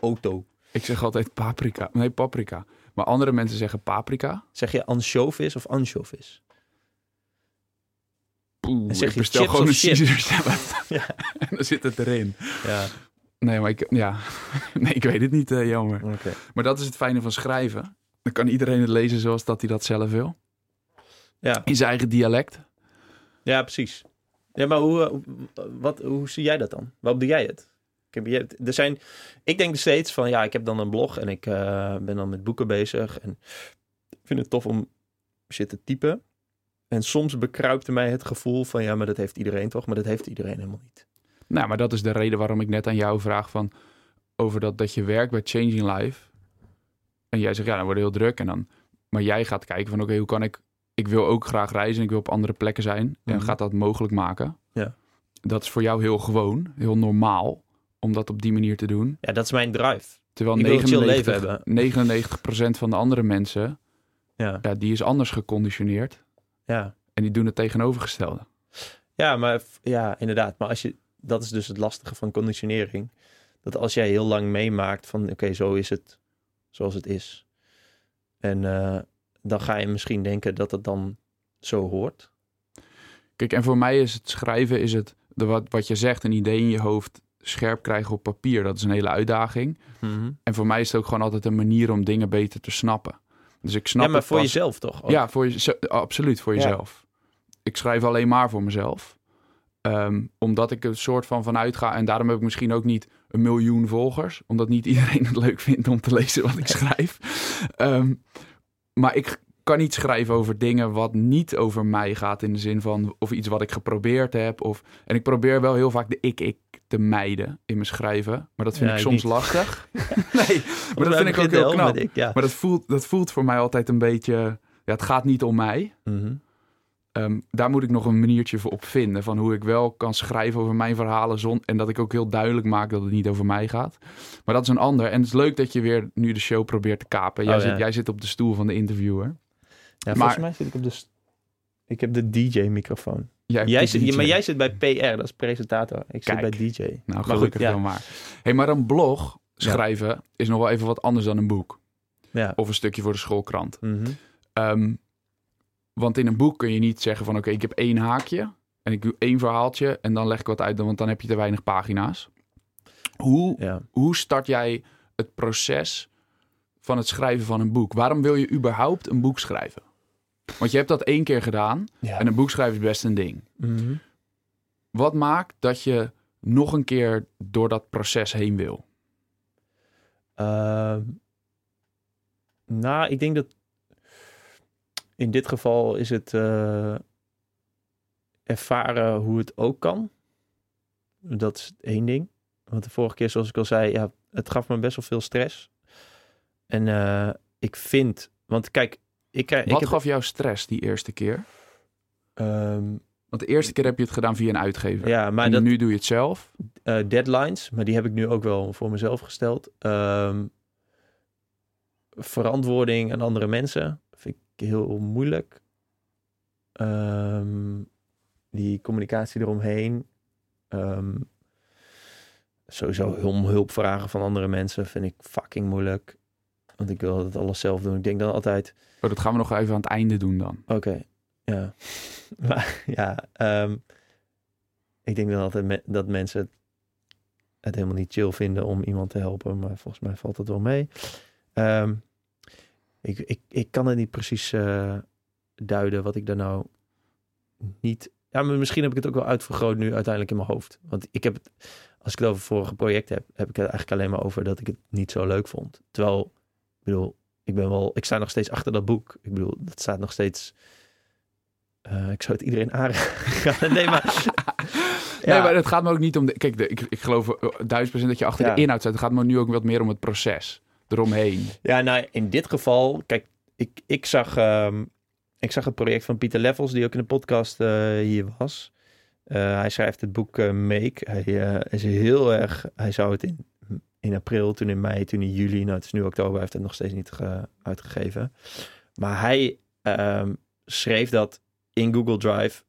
Speaker 1: auto.
Speaker 2: Ik zeg altijd paprika. Nee, paprika. Maar andere mensen zeggen paprika.
Speaker 1: Zeg je ansjovis of anchovis?
Speaker 2: Poeh,
Speaker 1: En zeg
Speaker 2: ik
Speaker 1: je
Speaker 2: bestel gewoon een? Caesar salad.
Speaker 1: Ja.
Speaker 2: en dan zit het erin.
Speaker 1: Ja,
Speaker 2: Nee, maar ik, ja. nee, ik weet het niet, eh, jammer. Maar dat is het fijne van schrijven. Dan kan iedereen het lezen zoals dat hij dat zelf wil.
Speaker 1: Ja.
Speaker 2: In zijn eigen dialect.
Speaker 1: Ja, precies. Ja, maar hoe, eh, wat, hoe zie jij dat dan? Waarom doe jij het? Ik, heb, er zijn, ik denk steeds van, ja, ik heb dan een blog en ik eh, ben dan met boeken bezig. En ik vind het tof om shit te typen. En soms bekruipt mij het gevoel van, ja, maar dat heeft iedereen toch? Maar dat heeft iedereen helemaal niet.
Speaker 2: Nou, maar dat is de reden waarom ik net aan jou vraag van... over dat, dat je werkt bij Changing Life. En jij zegt, ja, dan wordt het heel druk. En dan, maar jij gaat kijken van, oké, hoe kan ik... Ik wil ook graag reizen, ik wil op andere plekken zijn. En
Speaker 1: Mhm.
Speaker 2: gaat dat mogelijk maken.
Speaker 1: Ja.
Speaker 2: Dat is voor jou heel gewoon, heel normaal... om dat op die manier te doen.
Speaker 1: Ja, dat is mijn drive.
Speaker 2: Terwijl
Speaker 1: Ik wil een chill
Speaker 2: 99,
Speaker 1: leven
Speaker 2: 99% van de andere mensen...
Speaker 1: Ja,
Speaker 2: Ja, die is anders geconditioneerd.
Speaker 1: ja.
Speaker 2: En die doen het tegenovergestelde.
Speaker 1: Ja, maar ja, inderdaad. Maar als je, dat is dus het lastige van conditionering. Dat als jij heel lang meemaakt van oké, zo is het zoals het is. En eh, dan ga je misschien denken dat het dan zo hoort.
Speaker 2: Kijk, en voor mij is het schrijven, is het de, wat, wat je zegt, een idee in je hoofd scherp krijgen op papier. Dat is een hele uitdaging. En voor mij is het ook gewoon altijd een manier om dingen beter te snappen. Dus ik snap
Speaker 1: Ja, maar voor
Speaker 2: pas-
Speaker 1: jezelf toch? ook?
Speaker 2: Ja, voor je, zo- absoluut voor
Speaker 1: Ja.
Speaker 2: jezelf. Ik schrijf alleen maar voor mezelf. Ehm, omdat ik er een soort van vanuit ga. En daarom heb ik misschien ook niet een miljoen volgers. Omdat niet iedereen het leuk vindt om te lezen wat ik schrijf. Ehm, maar ik kan niet schrijven over dingen wat niet over mij gaat. In de zin van of iets wat ik geprobeerd heb. Of, en ik probeer wel heel vaak de ik-ik te mijden in mijn schrijven. Maar dat vind
Speaker 1: Ja,
Speaker 2: ik soms
Speaker 1: niet.
Speaker 2: lastig. nee, maar dat vind ik ook heel knap.
Speaker 1: met ik, ja.
Speaker 2: Maar dat voelt, dat voelt voor mij altijd een beetje... Ja, het gaat niet om mij.
Speaker 1: Mhm.
Speaker 2: Ehm, daar moet ik nog een maniertje voor op vinden. Van hoe ik wel kan schrijven over mijn verhalen. Zon, en dat ik ook heel duidelijk maak dat het niet over mij gaat. Maar dat is een ander. En het is leuk dat je weer nu de show probeert te kapen. Jij,
Speaker 1: Oh, ja.
Speaker 2: zit, jij zit op de stoel van de interviewer.
Speaker 1: Ja,
Speaker 2: Maar-
Speaker 1: volgens mij zit ik op de... Ik heb de DJ-microfoon.
Speaker 2: Jij,
Speaker 1: zit, maar jij zit bij PR, dat is presentator. Ik
Speaker 2: Kijk.
Speaker 1: zit bij DJ.
Speaker 2: Nou,
Speaker 1: Maar
Speaker 2: gelukkig
Speaker 1: goed, ja.
Speaker 2: wel maar. Hey, maar een blog schrijven is nog wel even wat anders dan een boek.
Speaker 1: Ja.
Speaker 2: Of een stukje voor de schoolkrant. Ehm, want in een boek kun je niet zeggen van... oké, ik heb één haakje... en ik doe één verhaaltje en dan leg ik wat uit, want dan heb je te weinig pagina's. Hoe,
Speaker 1: Ja.
Speaker 2: hoe start jij het proces van het schrijven van een boek? Waarom wil je überhaupt een boek schrijven? Want je hebt dat één keer gedaan
Speaker 1: Ja.
Speaker 2: en een boek schrijven is best een ding.
Speaker 1: Mhm.
Speaker 2: Wat maakt dat je nog een keer door dat proces heen wil?
Speaker 1: Ehm, nou, ik denk dat in dit geval is het eh, ervaren hoe het ook kan. Dat is één ding. Want de vorige keer, zoals ik al zei, ja, het gaf me best wel veel stress. En eh, ik vind, want kijk, ik, krijg- ik
Speaker 2: Wat
Speaker 1: heb,
Speaker 2: gaf jou stress die eerste keer?
Speaker 1: ehm,
Speaker 2: Want de eerste keer heb je het gedaan via een uitgever.
Speaker 1: ja, maar
Speaker 2: en
Speaker 1: dat,
Speaker 2: nu doe je het zelf.
Speaker 1: eh, deadlines, maar die heb ik nu ook wel voor mezelf gesteld. Ehm, verantwoording aan andere mensen vind ik heel moeilijk. Ehm, die communicatie eromheen. Ehm, sowieso om hulp vragen van andere mensen vind ik fucking moeilijk. Want ik wil het alles zelf doen. Ik denk dan altijd,
Speaker 2: Oh, dat gaan we nog even aan het einde doen dan.
Speaker 1: Oké, ja. Maar ja, ehm, ik denk dan altijd me- dat mensen het, helemaal niet chill vinden om iemand te helpen, maar volgens mij valt het wel mee. Ehm, ik, ik, ik kan het niet precies eh, duiden wat ik daar nou niet. Ja, maar misschien heb ik het ook wel uitvergroot nu uiteindelijk in mijn hoofd. Want ik heb het, als ik het over vorige project heb, heb ik het eigenlijk alleen maar over dat ik het niet zo leuk vond. Terwijl, ik bedoel, ik ben wel, ik sta nog steeds achter dat boek. Ik bedoel, dat staat nog steeds. eh, ik zou het iedereen aanraden. nee, maar.
Speaker 2: Nee, maar het gaat me ook niet om... De, kijk, de, ik, ik geloof eh, duizend procent dat je achter
Speaker 1: Ja.
Speaker 2: de inhoud staat. Het gaat me nu ook wat meer om het proces eromheen.
Speaker 1: Ja, nou, in dit geval, kijk, ik, ik, zag, ehm, ik zag het project van Pieter Leffels, die ook in de podcast eh, hier was. Eh, hij schrijft het boek eh, Make. Hij is heel erg, hij zou het in, in april, toen in mei, toen in juli, nou het is nu oktober, hij heeft het nog steeds niet ge- uitgegeven. Maar hij ehm, schreef dat in Google Drive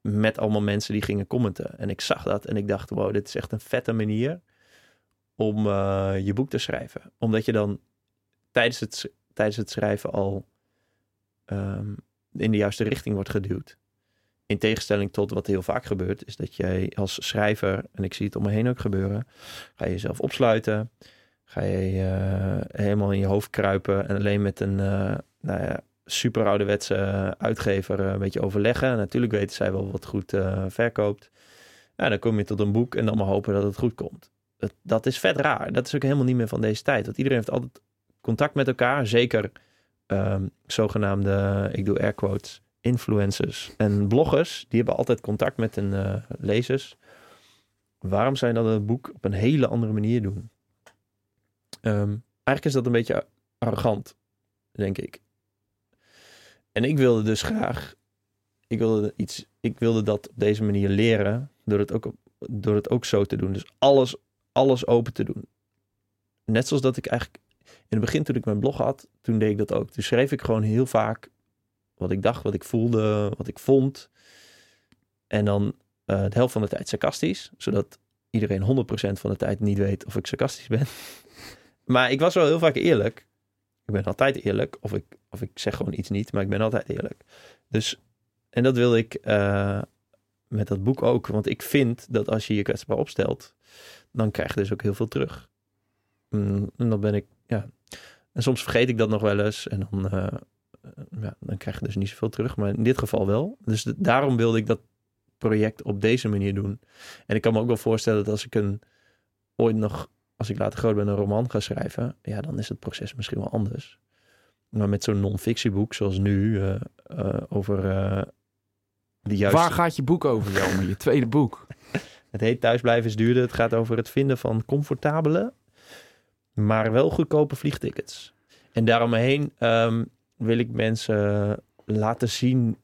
Speaker 1: met allemaal mensen die gingen commenten. En ik zag dat en ik dacht, wow, dit is echt een vette manier om eh, je boek te schrijven. Omdat je dan tijdens het, tijdens het schrijven al ehm, in de juiste richting wordt geduwd. In tegenstelling tot wat heel vaak gebeurt, is dat jij als schrijver, en ik zie het om me heen ook gebeuren, ga je jezelf opsluiten. Ga je eh, helemaal in je hoofd kruipen en alleen met een eh, nou ja, super ouderwetse uitgever een beetje overleggen. Natuurlijk weten zij wel wat goed verkoopt. Ja, dan kom je tot een boek en dan maar hopen dat het goed komt. Dat, is vet raar. Dat is ook helemaal niet meer van deze tijd. Want iedereen heeft altijd contact met elkaar. Zeker ehm, zogenaamde, ik doe air quotes, influencers en bloggers. Die hebben altijd contact met hun eh, lezers. Waarom zou je dan een boek op een hele andere manier doen? Ehm, eigenlijk is dat een beetje arrogant, denk ik. En ik wilde dus graag, ik wilde iets, ik wilde dat op deze manier leren door het ook, door het ook zo te doen. Dus alles, alles open te doen. Net zoals dat ik eigenlijk in het begin toen ik mijn blog had, toen deed ik dat ook. Toen schreef ik gewoon heel vaak wat ik dacht, wat ik voelde, wat ik vond. En dan eh de helft van de tijd sarcastisch, zodat iedereen 100% van de tijd niet weet of ik sarcastisch ben. maar ik was wel heel vaak eerlijk. Ik ben altijd eerlijk, of ik, of ik zeg gewoon iets niet, maar ik ben altijd eerlijk. Dus, en dat wil ik eh, met dat boek ook. Want ik vind dat als je je kwetsbaar opstelt, dan krijg je dus ook heel veel terug. Mm, En dan ben ik, ja. En soms vergeet ik dat nog wel eens. En dan, eh, eh, ja, dan krijg je dus niet zoveel terug. Maar in dit geval wel. Dus de- daarom wilde ik dat project op deze manier doen. En ik kan me ook wel voorstellen dat als ik een ooit nog, als ik later groot ben, een roman ga schrijven, ja, dan is het proces misschien wel anders. Maar met zo'n non-fictieboek zoals nu, eh, over eh de juiste...
Speaker 2: Waar gaat je boek over, Jelmer? Je tweede boek.
Speaker 1: Het heet Thuisblijven is duurder. Het gaat over het vinden van comfortabele, maar wel goedkope vliegtickets. En daaromheen ehm, wil ik mensen laten zien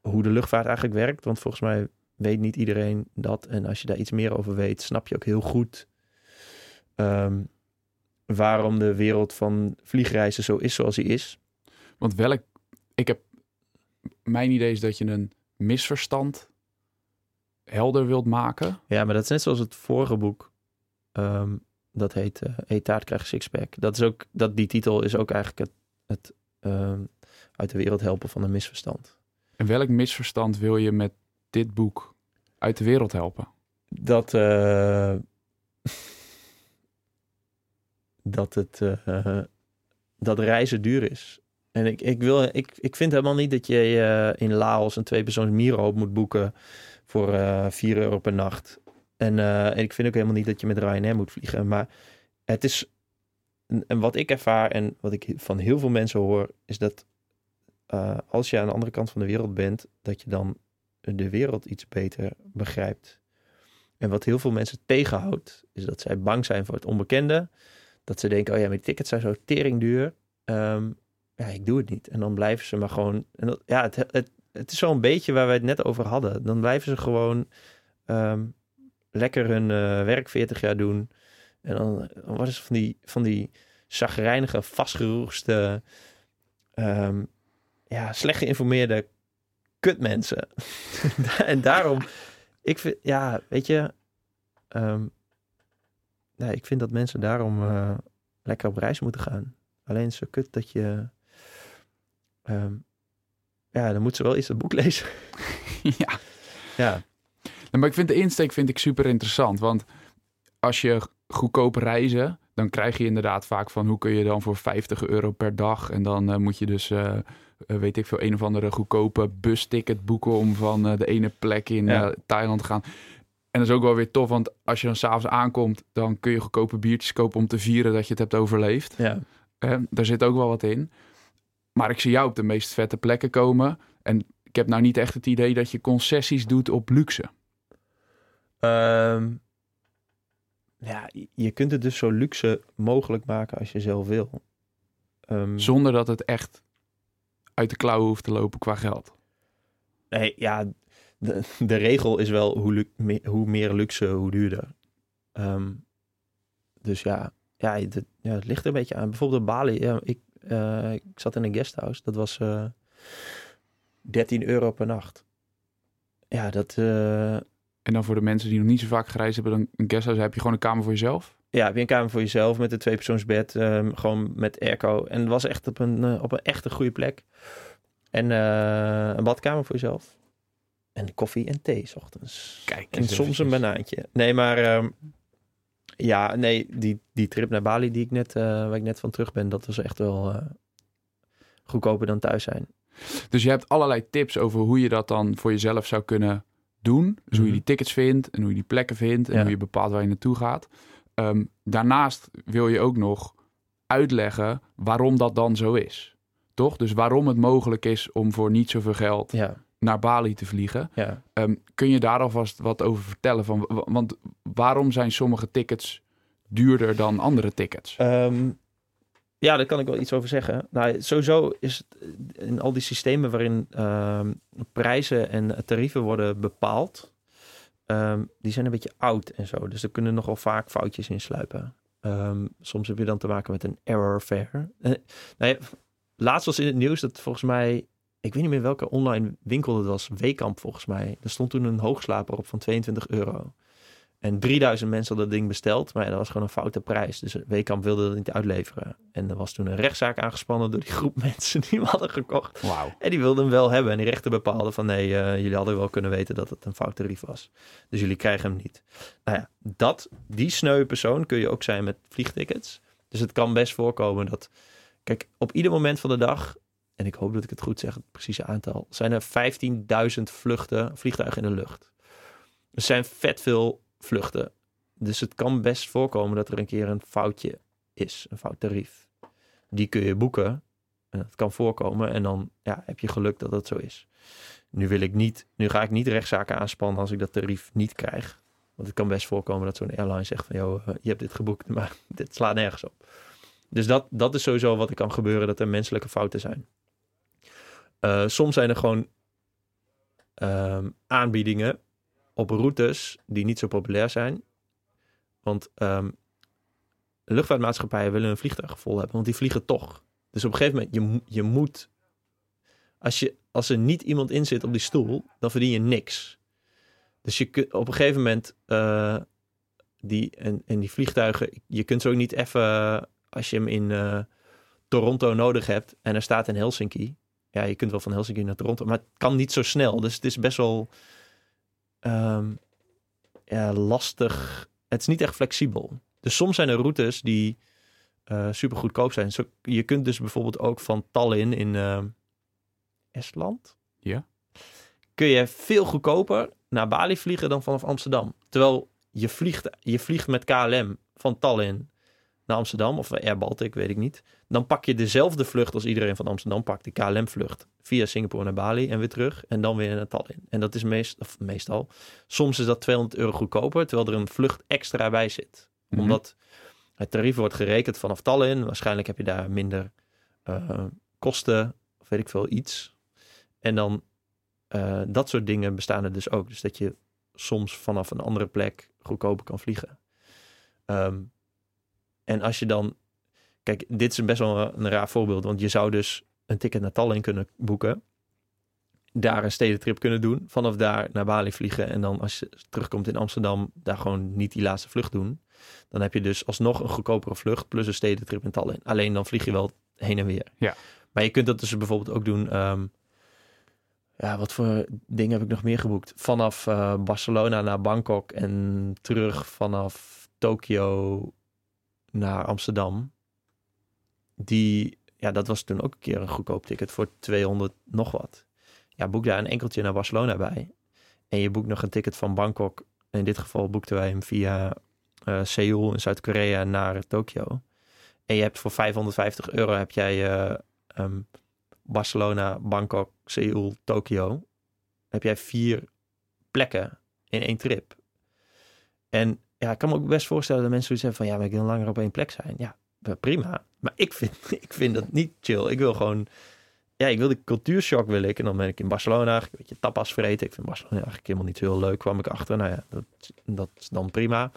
Speaker 1: hoe de luchtvaart eigenlijk werkt. Want volgens mij weet niet iedereen dat. En als je daar iets meer over weet, snap je ook heel goed ehm, waarom de wereld van vliegreizen zo is zoals die is.
Speaker 2: Want welk... Ik heb... Mijn idee is dat je een misverstand helder wilt maken.
Speaker 1: Ja, maar dat is net zoals het vorige boek. Ehm, dat heet eh Eet taart krijg sixpack. Dat is ook, dat, die titel is ook eigenlijk het, het ehm, uit de wereld helpen van een misverstand.
Speaker 2: En welk misverstand wil je met dit boek uit de wereld helpen?
Speaker 1: Dat, eh, dat het eh, dat reizen duur is. En ik, ik, wil, ik, ik vind helemaal niet dat je in Laos een tweepersoons Miro moet boeken voor eh 4 euro per nacht. En, eh, en ik vind ook helemaal niet dat je met Ryanair moet vliegen. Maar het is, en wat ik ervaar en wat ik van heel veel mensen hoor, is dat eh, als je aan de andere kant van de wereld bent, dat je dan de wereld iets beter begrijpt. En wat heel veel mensen tegenhoudt, is dat zij bang zijn voor het onbekende. Dat ze denken, oh ja, mijn tickets zijn zo tering duur. Ehm, ja, ik doe het niet. En dan blijven ze maar gewoon... En ja, het, het, het is zo'n beetje waar we het net over hadden. Dan blijven ze gewoon ehm, lekker hun eh, werk 40 jaar doen. En dan, dan worden ze van die, van die zagrijnige, vastgeroeste... ehm, ja, slecht geïnformeerde kutmensen. en daarom... Ik vind, ja, weet je... ja, ik vind dat mensen daarom eh, lekker op reis moeten gaan. Alleen zo kut dat je... ja, dan moet ze wel eerst het boek lezen.
Speaker 2: ja.
Speaker 1: ja,
Speaker 2: maar ik vind de insteek vind ik super interessant. Want als je goedkoop reizen, dan krijg je inderdaad vaak van hoe kun je dan voor 50 euro per dag. En dan eh, moet je dus, eh, eh, weet ik veel, een of andere goedkope busticket boeken om van de ene plek in
Speaker 1: Ja.
Speaker 2: Thailand te gaan. En dat is ook wel weer tof, want als je dan s'avonds aankomt, dan kun je goedkope biertjes kopen om te vieren dat je het hebt overleefd.
Speaker 1: ja.
Speaker 2: Daar zit ook wel wat in. Maar ik zie jou op de meest vette plekken komen. En ik heb nou niet echt het idee dat je concessies doet op luxe.
Speaker 1: Ehm, ja, je- kunt het dus zo luxe mogelijk maken als je zelf wil. Ehm,
Speaker 2: Zonder dat het echt uit de klauwen hoeft te lopen qua geld.
Speaker 1: Nee, ja, de, de regel is wel hoe, hoe meer luxe, hoe duurder. Ehm, dus ja, ja, het, ja, het ligt er een beetje aan. Bijvoorbeeld Bali, ja, ik, eh, ik zat in een guesthouse. Dat was eh 13 euro per nacht. Ja, dat... eh,
Speaker 2: En dan voor de mensen die nog niet zo vaak gereisd hebben, dan een guesthouse, heb je gewoon een kamer voor jezelf.
Speaker 1: ja, heb je een kamer voor jezelf met een tweepersoonsbed. ehm gewoon met airco. En het was echt op een, op een echte goede plek. En een badkamer voor jezelf. En koffie en thee 's ochtends.
Speaker 2: Kijk,
Speaker 1: En soms een banaantje. Nee, maar ehm, ja, nee, die, die trip naar Bali die ik net, eh, waar ik net van terug ben, dat was echt wel eh, goedkoper dan thuis zijn.
Speaker 2: Dus je hebt allerlei tips over hoe je dat dan voor jezelf zou kunnen doen. Dus hoe je
Speaker 1: Mhm.
Speaker 2: die tickets vindt en hoe je die plekken vindt en
Speaker 1: Ja.
Speaker 2: hoe je bepaalt waar je naartoe gaat. Ehm, daarnaast wil je ook nog uitleggen waarom dat dan zo is. Toch? Dus waarom het mogelijk is om voor niet zoveel geld
Speaker 1: Ja,
Speaker 2: naar Bali te vliegen.
Speaker 1: ja.
Speaker 2: Ehm, kun je daar alvast wat over vertellen? Van, wa- want waarom zijn sommige tickets duurder dan andere tickets?
Speaker 1: Ehm, ja, daar kan ik wel iets over zeggen. Nou, sowieso is het eh, in al die systemen waarin ehm, prijzen en tarieven worden bepaald, die zijn een beetje oud en zo. Dus er kunnen nogal vaak foutjes in sluipen. Soms heb je dan te maken met een error fare. Eh, nou ja, laatst was in het nieuws dat volgens mij, ik weet niet meer welke online winkel het was, Wekamp volgens mij. Er stond toen een hoogslaper op van 22 euro. En 3000 mensen hadden dat ding besteld, maar dat was gewoon een foute prijs. Dus Wekamp wilde dat niet uitleveren. En er was toen een rechtszaak aangespannen door die groep mensen die hem hadden gekocht. En die wilden hem wel hebben. En die rechter bepaalde van nee, eh, jullie hadden wel kunnen weten dat het een fout tarief was. Dus jullie krijgen hem niet. Nou ja, dat, die sneuwe persoon kun je ook zijn met vliegtickets. Dus het kan best voorkomen dat... Kijk, op ieder moment van de dag... En ik hoop dat ik het goed zeg, het precieze aantal... zijn er 15.000 vluchten, vliegtuigen in de lucht. Er zijn vet veel vluchten. Dus het kan best voorkomen dat er een keer een foutje is. Een fout tarief. Die kun je boeken. En dat kan voorkomen. En dan ja, heb je geluk dat dat zo is. Nu wil ik niet, nu ga ik niet rechtszaken aanspannen als ik dat tarief niet krijg. Want het kan best voorkomen dat zo'n airline zegt van, joh, eh, je hebt dit geboekt, maar dit slaat nergens op. Dus dat, dat is sowieso wat er kan gebeuren, dat er menselijke fouten zijn. Eh, soms zijn er gewoon ehm, aanbiedingen op routes die niet zo populair zijn. Want ehm, luchtvaartmaatschappijen willen hun vliegtuigen vol hebben, want die vliegen toch. Dus op een gegeven moment, je, je moet... Als, je, als er niet iemand in zit op die stoel, dan verdien je niks. Dus je op een gegeven moment... eh, die, en, en die vliegtuigen, je kunt zo niet even... Als je hem in eh, Toronto nodig hebt en er staat in Helsinki... Ja, je kunt wel van Helsinki naar Toronto, maar het kan niet zo snel. Dus het is best wel... ehm, ja, lastig. Het is niet echt flexibel. Dus soms zijn er routes die eh super goedkoop zijn. Zo, je kunt dus bijvoorbeeld ook van Tallinn in ehm, Estland.
Speaker 2: Ja.
Speaker 1: Kun je veel goedkoper naar Bali vliegen dan vanaf Amsterdam. Terwijl je vliegt, je vliegt met KLM van Tallinn naar Amsterdam of Air Baltic, weet ik niet. Dan pak je dezelfde vlucht als iedereen van Amsterdam pakt, de KLM-vlucht, via Singapore naar Bali en weer terug en dan weer naar Tallinn. En dat is meest, of meestal, soms is dat 200 euro goedkoper, terwijl er een vlucht extra bij zit.
Speaker 2: Mhm.
Speaker 1: Omdat het tarief wordt gerekend vanaf Tallinn. Waarschijnlijk heb je daar minder eh, kosten, of weet ik veel, iets. En dan eh, dat soort dingen bestaan er dus ook. Dus dat je soms vanaf een andere plek goedkoper kan vliegen. Ehm, en als je dan... Kijk, dit is best wel een, een raar voorbeeld. Want je zou dus een ticket naar Tallinn kunnen boeken. Daar een stedentrip kunnen doen. Vanaf daar naar Bali vliegen. En dan als je terugkomt in Amsterdam... daar gewoon niet die laatste vlucht doen. Dan heb je dus alsnog een goedkopere vlucht... plus een stedentrip in Tallinn. Alleen dan vlieg je wel heen en weer.
Speaker 2: Ja.
Speaker 1: Maar je kunt dat dus bijvoorbeeld ook doen... ehm, ja, wat voor dingen heb ik nog meer geboekt? Vanaf eh, Barcelona naar Bangkok en terug vanaf Tokio naar Amsterdam. Die, ja, dat was toen ook een keer een goedkoop ticket voor 200 nog wat. Ja, boek daar een enkeltje naar Barcelona bij. En je boekt nog een ticket van Bangkok. In dit geval boekten wij hem via eh Seoul in Zuid-Korea naar Tokio. En je hebt voor 550 euro heb jij eh, ehm, Barcelona, Bangkok, Seoul, Tokio. Heb jij vier plekken in één trip. En ja, ik kan me ook best voorstellen dat mensen zoiets hebben van... ja, maar ik wil langer op één plek zijn. Ja, prima. Maar ik vind, ik vind dat niet chill. Ik wil gewoon... Ja, ik wil de cultuurshock wil ik. En dan ben ik in Barcelona. Een beetje tapas vreten. Ik vind Barcelona eigenlijk helemaal niet zo heel leuk. Kwam ik achter. Nou ja, dat, dat is dan prima.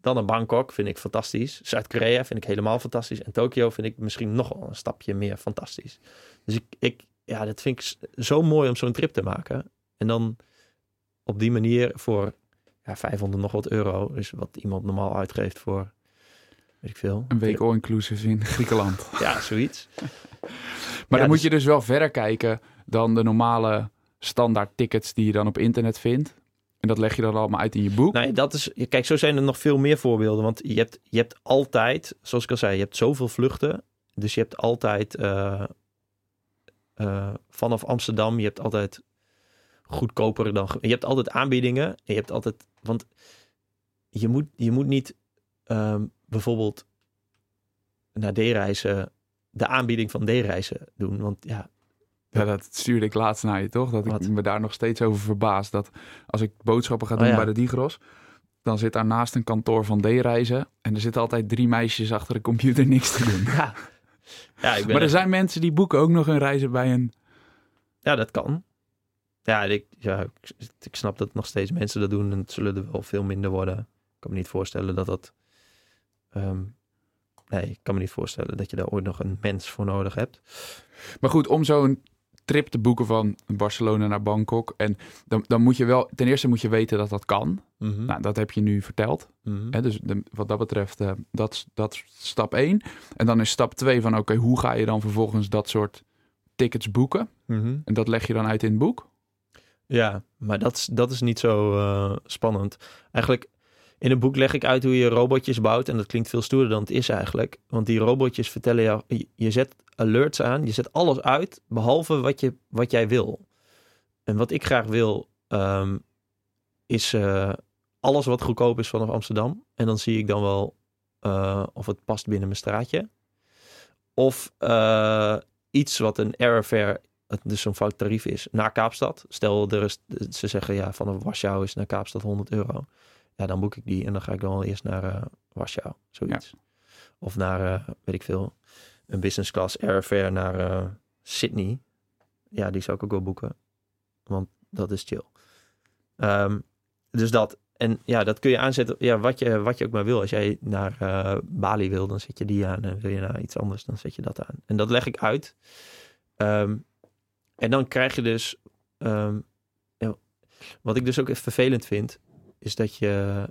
Speaker 1: Dan een Bangkok vind ik fantastisch. Zuid-Korea vind ik helemaal fantastisch. En Tokio vind ik misschien nog een stapje meer fantastisch. Dus ik, ik ja, dat vind ik zo mooi om zo'n trip te maken. En dan op die manier voor ja, 500 nog wat euro. Dus wat iemand normaal uitgeeft voor, weet ik veel.
Speaker 2: Een week all-inclusive in Griekenland.
Speaker 1: Ja, zoiets.
Speaker 2: Maar
Speaker 1: Ja,
Speaker 2: dan moet
Speaker 1: dus-
Speaker 2: je dus wel verder kijken dan de normale standaard tickets die je dan op internet vindt. En dat leg je dan allemaal uit in je boek.
Speaker 1: Ja, dat is, kijk, zo zijn er nog veel meer voorbeelden. Want je hebt, je hebt altijd, zoals ik al zei, je hebt zoveel vluchten. Dus je hebt altijd eh, eh, vanaf Amsterdam, je hebt altijd goedkoper dan. Je hebt altijd aanbiedingen. En je hebt altijd, want je moet, je moet niet ehm, bijvoorbeeld naar D-reizen de aanbieding van D-reizen doen. Want ja,
Speaker 2: Ja, dat stuurde ik laatst naar je, toch? Dat
Speaker 1: Wat?
Speaker 2: ik me daar nog steeds over verbaas. Dat als ik boodschappen ga
Speaker 1: Oh,
Speaker 2: doen
Speaker 1: ja.
Speaker 2: bij de Digros... dan zit daar naast een kantoor van D-reizen... en er zitten altijd drie meisjes achter de computer niks te doen.
Speaker 1: ja. ja ik ben
Speaker 2: Maar er
Speaker 1: echt-
Speaker 2: zijn mensen die boeken ook nog hun reizen bij een...
Speaker 1: Ja, dat kan. Ja, ik, ja ik, ik snap dat nog steeds mensen dat doen. En het zullen er wel veel minder worden. Ik kan me niet voorstellen dat dat... ehm, nee, ik kan me niet voorstellen dat je daar ooit nog een mens voor nodig hebt.
Speaker 2: Maar goed, om zo'n trip te boeken van Barcelona naar Bangkok... en dan, dan moet je wel... ten eerste moet je weten dat dat kan. Nou, dat heb je nu verteld.
Speaker 1: Mhm.
Speaker 2: Hè, dus de- wat dat betreft, eh, dat, is- dat is stap 1. En dan is stap 2 van oké, hoe ga je dan vervolgens dat soort tickets boeken?
Speaker 1: Mhm.
Speaker 2: En dat leg je dan uit in het boek?
Speaker 1: Ja, maar dat is, dat is niet zo eh, spannend. Eigenlijk, in een boek leg ik uit hoe je robotjes bouwt. En dat klinkt veel stoerder dan het is eigenlijk. Want die robotjes vertellen jou... Je, zet alerts aan, je zet alles uit... behalve wat, je, wat jij wil. En wat ik graag wil... ehm, is eh, alles wat goedkoop is vanaf Amsterdam. En dan zie ik dan wel eh, of het past binnen mijn straatje. Of iets wat een airfare het dus zo'n fout tarief is, naar Kaapstad. Stel, er is, ze zeggen ja, vanaf Warschau is naar Kaapstad 100 euro. Ja, dan boek ik die en dan ga ik dan wel eerst naar eh Warschau, zoiets. Of naar, eh, weet ik veel, een business class airfare naar eh, Sydney. Ja, die zou ik ook wel boeken, want dat is chill. Ehm, dus dat. En ja, dat kun je aanzetten, ja, wat je, wat je ook maar wil. Als jij naar Bali wil, dan zet je die aan. En wil je naar iets anders, dan zet je dat aan. En dat leg ik uit. Ehm, en dan krijg je dus... ehm, wat ik dus ook even vervelend vind, is dat je...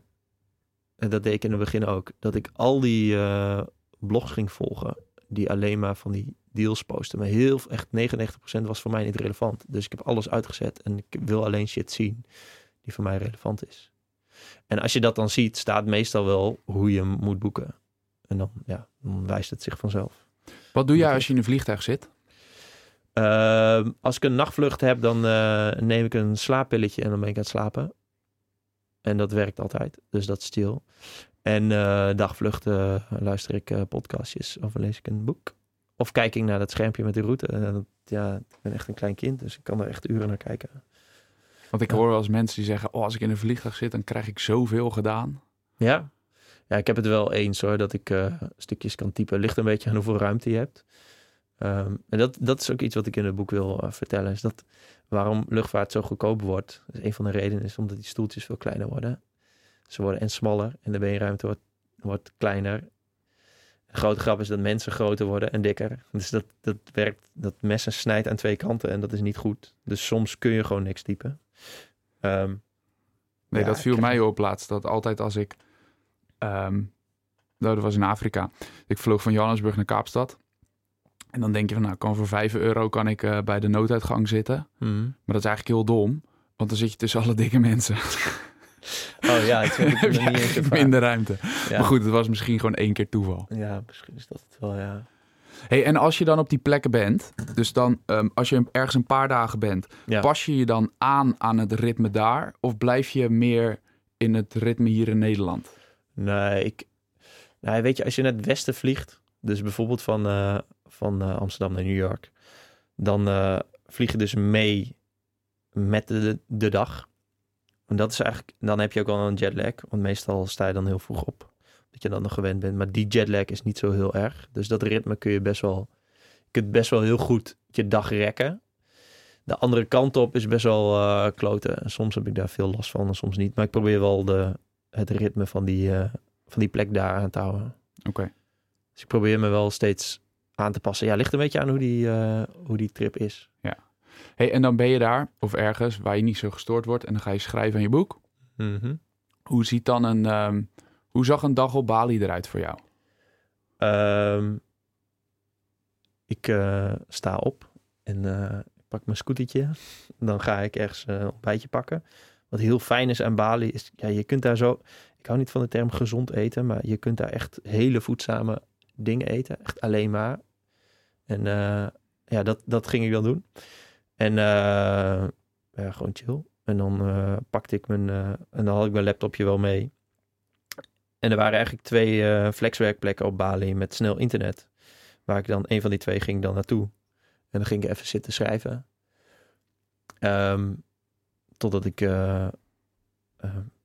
Speaker 1: En dat deed ik in het begin ook. Dat ik al die eh, blogs ging volgen. Die alleen maar van die deals posten. Maar heel, echt 99% was voor mij niet relevant. Dus ik heb alles uitgezet. En ik wil alleen shit zien die voor mij relevant is. En als je dat dan ziet, staat meestal wel hoe je hem moet boeken. En dan, ja, dan wijst het zich vanzelf.
Speaker 2: Wat doe jij als je in een vliegtuig zit?
Speaker 1: Ehm, als ik een nachtvlucht heb, dan eh, neem ik een slaappilletje en dan ben ik aan het slapen. En dat werkt altijd, dus dat is stil. En eh, dagvluchten luister ik eh, podcastjes of lees ik een boek. Of kijk ik naar dat schermpje met de route. Eh, ja, ik ben echt een klein kind, dus ik kan er echt uren naar kijken.
Speaker 2: Want ik hoor wel eens mensen die zeggen... oh, als ik in een vliegtuig zit, dan krijg ik zoveel gedaan.
Speaker 1: Ja, ja ik heb het wel eens hoor, dat ik eh, stukjes kan typen. Ligt een beetje aan hoeveel ruimte je hebt. Ehm, en dat, dat is ook iets wat ik in het boek wil eh, vertellen. Is dat waarom luchtvaart zo goedkoop wordt. Dus een van de redenen is omdat die stoeltjes veel kleiner worden. Ze worden en smaller en de beenruimte wordt, wordt kleiner. De grote grap is dat mensen groter worden en dikker. Dus dat, dat werkt, dat messen snijdt aan twee kanten en dat is niet goed. Dus soms kun je gewoon niks typen. Ehm,
Speaker 2: Nee,
Speaker 1: Ja,
Speaker 2: dat viel mij op laatst. Dat altijd als ik... nou, dat was in Afrika. Ik vloog van Johannesburg naar Kaapstad. En dan denk je van, nou, kan voor 5 euro kan ik eh, bij de nooduitgang zitten.
Speaker 1: mhm.
Speaker 2: Maar dat is eigenlijk heel dom. Want dan zit je tussen alle dikke mensen.
Speaker 1: Oh ja, ik heb
Speaker 2: je
Speaker 1: niet eens
Speaker 2: minder ruimte.
Speaker 1: Ja.
Speaker 2: Maar goed, het was misschien gewoon één keer toeval.
Speaker 1: Ja, misschien is dat het wel, ja.
Speaker 2: Hey, en als je dan op die plekken bent, dus dan ehm, als je ergens een paar dagen bent,
Speaker 1: Ja.
Speaker 2: pas je je dan aan aan het ritme daar? Of blijf je meer in het ritme hier in Nederland?
Speaker 1: Nee, ik... Nee, weet je, als je naar het westen vliegt, dus bijvoorbeeld van, eh, van eh, Amsterdam naar New York, dan eh, vlieg je dus mee met de, de dag. En dat is eigenlijk, dan heb je ook al een jetlag, want meestal sta je dan heel vroeg op, dat je dan nog gewend bent. Maar die jetlag is niet zo heel erg, dus dat ritme kun je best wel, je kunt best wel heel goed je dag rekken. De andere kant op is best wel eh kloten. En soms heb ik daar veel last van en soms niet. Maar ik probeer wel de, het ritme van die, van die plek daar aan te houden.
Speaker 2: Oké.
Speaker 1: Dus ik probeer me wel steeds aan te passen. Ja, ligt een beetje aan hoe die, eh, hoe die trip is.
Speaker 2: Hey, en dan ben je daar, of ergens, waar je niet zo gestoord wordt. En dan ga je schrijven aan je boek. Hoe ziet dan een... ehm, hoe zag een dag op Bali eruit voor jou?
Speaker 1: Ehm, ik eh, sta op en eh, pak mijn scootertje. Dan ga ik ergens een ontbijtje pakken. Wat heel fijn is aan Bali is, ja, je kunt daar zo... Ik hou niet van de term gezond eten, maar je kunt daar echt hele voedzame dingen eten. Echt alleen maar. En eh, ja, dat, dat ging ik dan doen. En eh, ja, gewoon chill. En dan eh, pakte ik mijn... en dan had ik mijn laptopje wel mee. En er waren eigenlijk twee flexwerkplekken op Bali met snel internet. Waar ik dan, een van die twee ging dan naartoe. En dan ging ik even zitten schrijven. Ehm, totdat ik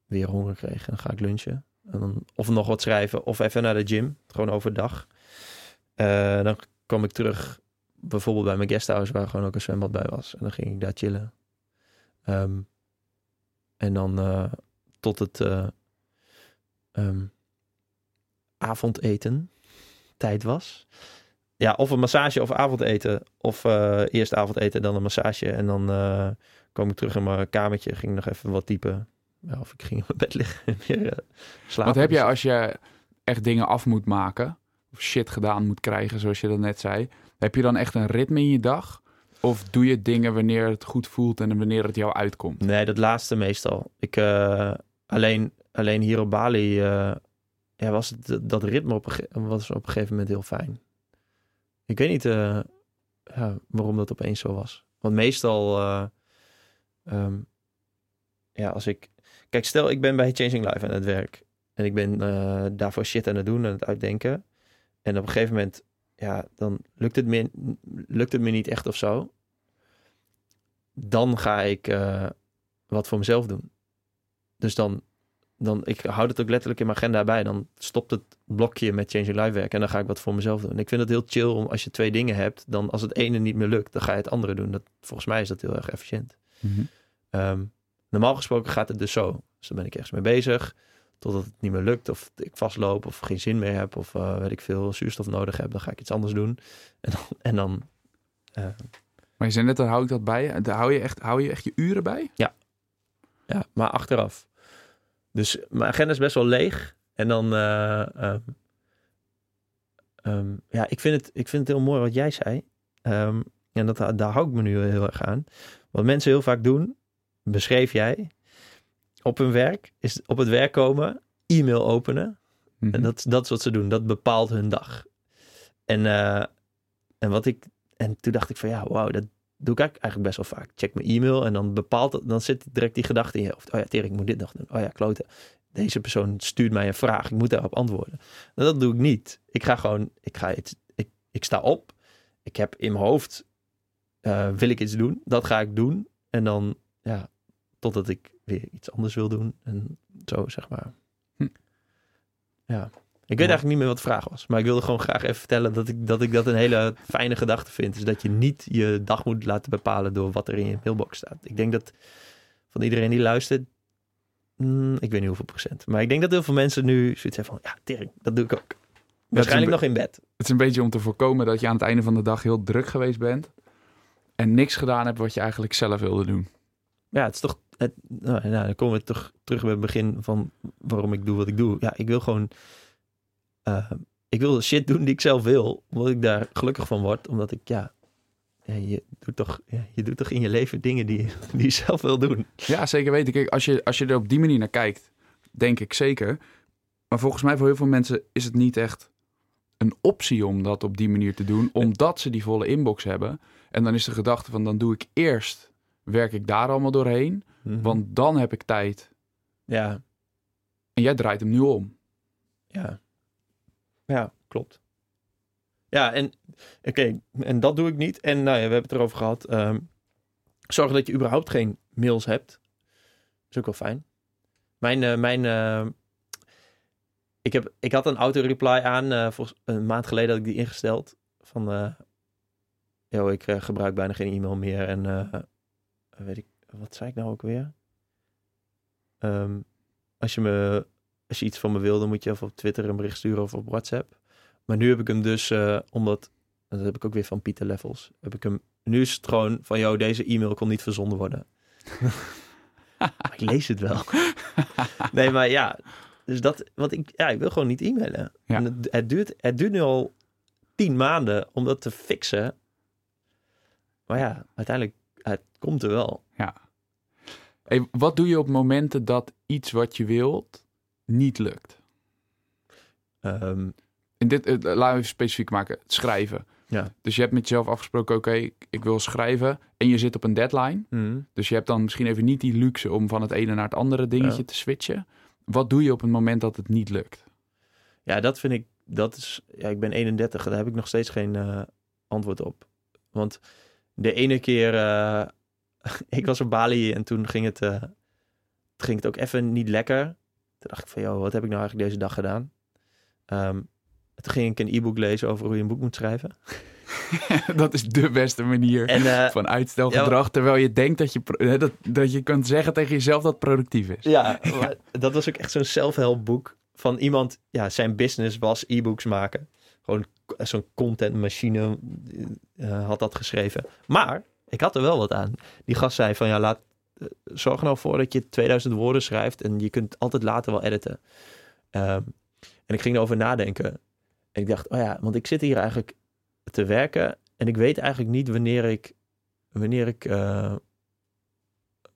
Speaker 1: weer honger kreeg. En dan ga ik lunchen. En dan, of nog wat schrijven. Of even naar de gym. Gewoon overdag. Eh, dan kwam ik terug. Bijvoorbeeld bij mijn guesthouse. Waar gewoon ook een zwembad bij was. En dan ging ik daar chillen. Ehm, en dan eh, tot het... eh, ehm, avondeten tijd was. Ja, of een massage of avondeten. Of eh, eerst avondeten, dan een massage. En dan kwam ik terug in mijn kamertje. Ging nog even wat typen. Ja, of ik ging in mijn bed liggen en weer slapen.
Speaker 2: Wat heb jij
Speaker 1: Dus-
Speaker 2: als je echt dingen af moet maken? Shit gedaan moet krijgen, zoals je dat net zei. Heb je dan echt een ritme in je dag? Of doe je dingen wanneer het goed voelt en wanneer het jou uitkomt?
Speaker 1: Nee, dat laatste meestal. Ik, eh, alleen, alleen hier op Bali eh, ja, was het, dat ritme op was op een gegeven moment heel fijn. Ik weet niet eh, waarom dat opeens zo was. Want meestal, eh, ehm, ja, als ik... Kijk, stel ik ben bij Changing Life aan het werk. En ik ben daarvoor shit aan het doen, aan het uitdenken. En op een gegeven moment, ja, dan lukt het me, lukt het me niet echt of zo. Dan ga ik eh, wat voor mezelf doen. Dus dan, dan, ik houd het ook letterlijk in mijn agenda bij. Dan stopt het blokje met Changing Life werk en dan ga ik wat voor mezelf doen. Ik vind het heel chill om als je twee dingen hebt, dan als het ene niet meer lukt, dan ga je het andere doen. Dat, volgens mij is dat heel erg efficiënt.
Speaker 2: Mhm.
Speaker 1: Ehm, normaal gesproken gaat het dus zo. Dus dan ben ik ergens mee bezig, totdat het niet meer lukt, of ik vastloop, of geen zin meer heb, of eh, weet ik veel, zuurstof nodig heb, dan ga ik iets anders doen. En dan, en dan eh,
Speaker 2: Maar je zei net, daar hou ik dat bij. Daar hou je echt, hou je, echt je uren bij?
Speaker 1: Ja, maar achteraf. Dus mijn agenda is best wel leeg. En dan, eh, ehm, ehm, ja, ik vind, het, ik vind het heel mooi wat jij zei. Ehm, en dat, daar hou ik me nu heel erg aan. Wat mensen heel vaak doen, beschreef jij, op hun werk, is op het werk komen, e-mail openen.
Speaker 2: Mhm.
Speaker 1: En dat, dat is wat ze doen. Dat bepaalt hun dag. En, eh, en, wat ik, en toen dacht ik van ja, wauw, dat doe ik eigenlijk best wel vaak. Check mijn e-mail en dan bepaalt dan zit direct die gedachte in je hoofd. Oh ja, Terry, ik moet dit nog doen. Oh ja, kloten. Deze persoon stuurt mij een vraag. Ik moet daarop antwoorden. Nou, dat doe ik niet. Ik ga gewoon, ik, ga iets, ik, ik sta op. Ik heb in mijn hoofd, eh, wil ik iets doen? Dat ga ik doen. En dan, ja, totdat ik weer iets anders wil doen. En zo, zeg maar.
Speaker 2: Hm.
Speaker 1: Ja. Ik weet eigenlijk niet meer wat de vraag was. Maar ik wilde gewoon graag even vertellen dat ik dat, ik dat een hele fijne gedachte vind. Is dat je niet je dag moet laten bepalen door wat er in je mailbox staat. Ik denk dat van iedereen die luistert, mm, ik weet niet hoeveel procent. Maar ik denk dat heel veel mensen nu zoiets hebben van, ja, tering, dat doe ik ook. Waarschijnlijk nog in bed.
Speaker 2: Het is een beetje om te voorkomen dat je aan het einde van de dag heel druk geweest bent. En niks gedaan hebt wat je eigenlijk zelf wilde doen.
Speaker 1: Ja, het is toch. Nou, nou, dan komen we toch terug bij het begin van waarom ik doe wat ik doe. Ja, ik wil gewoon. eh, ik wil shit doen die ik zelf wil, omdat ik daar gelukkig van word. Omdat ik, ja, je, doet toch, je doet toch in je leven dingen die, die je zelf wil doen.
Speaker 2: Ja, zeker weten. Kijk, als je, als je er op die manier naar kijkt, denk ik zeker. Maar volgens mij voor heel veel mensen is het niet echt een optie om dat op die manier te doen, omdat ze die volle inbox hebben. En dan is de gedachte van, dan doe ik eerst, werk ik daar allemaal doorheen, want dan heb ik tijd.
Speaker 1: ja,
Speaker 2: En jij draait hem nu om.
Speaker 1: ja, ja, klopt. Ja, en oké, en dat doe ik niet. En nou ja, we hebben het erover gehad. Ehm, zorg dat je überhaupt geen mails hebt. is ook wel fijn. Mijn, eh, mijn, eh, ik, heb, ik had een auto-reply aan, volgens, een maand geleden had ik die ingesteld. Van, yo, ik gebruik bijna geen e-mail meer. En weet ik, wat zei ik nou ook weer? Ehm, als, je me, als je iets van me wil, dan moet je of op Twitter een bericht sturen of op WhatsApp. Maar nu heb ik hem dus, eh, omdat, en dat heb ik ook weer van Pieter Levels, heb ik hem, nu is het gewoon van, yo, deze e-mail kon niet verzonden worden. Ik lees het wel. nee, maar ja, dus dat, want ik, ja, ik wil gewoon niet e-mailen.
Speaker 2: Ja.
Speaker 1: En het, het, duurt, het duurt nu al tien maanden om dat te fixen. Maar ja, uiteindelijk, het komt er wel.
Speaker 2: Hey, wat doe je op momenten dat iets wat je wilt niet lukt?
Speaker 1: Ehm,
Speaker 2: In dit, eh, laten we even specifiek maken, het schrijven.
Speaker 1: Ja.
Speaker 2: Dus je hebt met jezelf afgesproken, oké, ik, ik wil schrijven. En je zit op een deadline.
Speaker 1: mm,
Speaker 2: Dus je hebt dan misschien even niet die luxe om van het ene naar het andere dingetje
Speaker 1: Ja.
Speaker 2: te switchen. Wat doe je op het moment dat het niet lukt?
Speaker 1: Ja, dat vind ik, dat is, ja, ik ben 31, daar heb ik nog steeds geen eh, antwoord op. Want de ene keer, eh, ik was op Bali en toen ging het, eh, ging het ook even niet lekker. Toen dacht ik van, joh, wat heb ik nou eigenlijk deze dag gedaan? Ehm, toen ging ik een e-book lezen over hoe je een boek moet schrijven.
Speaker 2: dat is de beste manier
Speaker 1: En eh,
Speaker 2: van uitstelgedrag. terwijl je denkt dat je, dat, dat je kunt zeggen tegen jezelf dat het productief is.
Speaker 1: Ja, dat was ook echt zo'n self-help van iemand, ja, zijn business was e-books maken. Gewoon zo'n contentmachine eh, had dat geschreven. Maar ik had er wel wat aan. Die gast zei van, ja, laat, eh, zorg nou voor dat je 2000 woorden schrijft en je kunt altijd later wel editen. Ehm, en ik ging erover nadenken. En ik dacht, oh ja, want ik zit hier eigenlijk te werken en ik weet eigenlijk niet wanneer ik, wanneer ik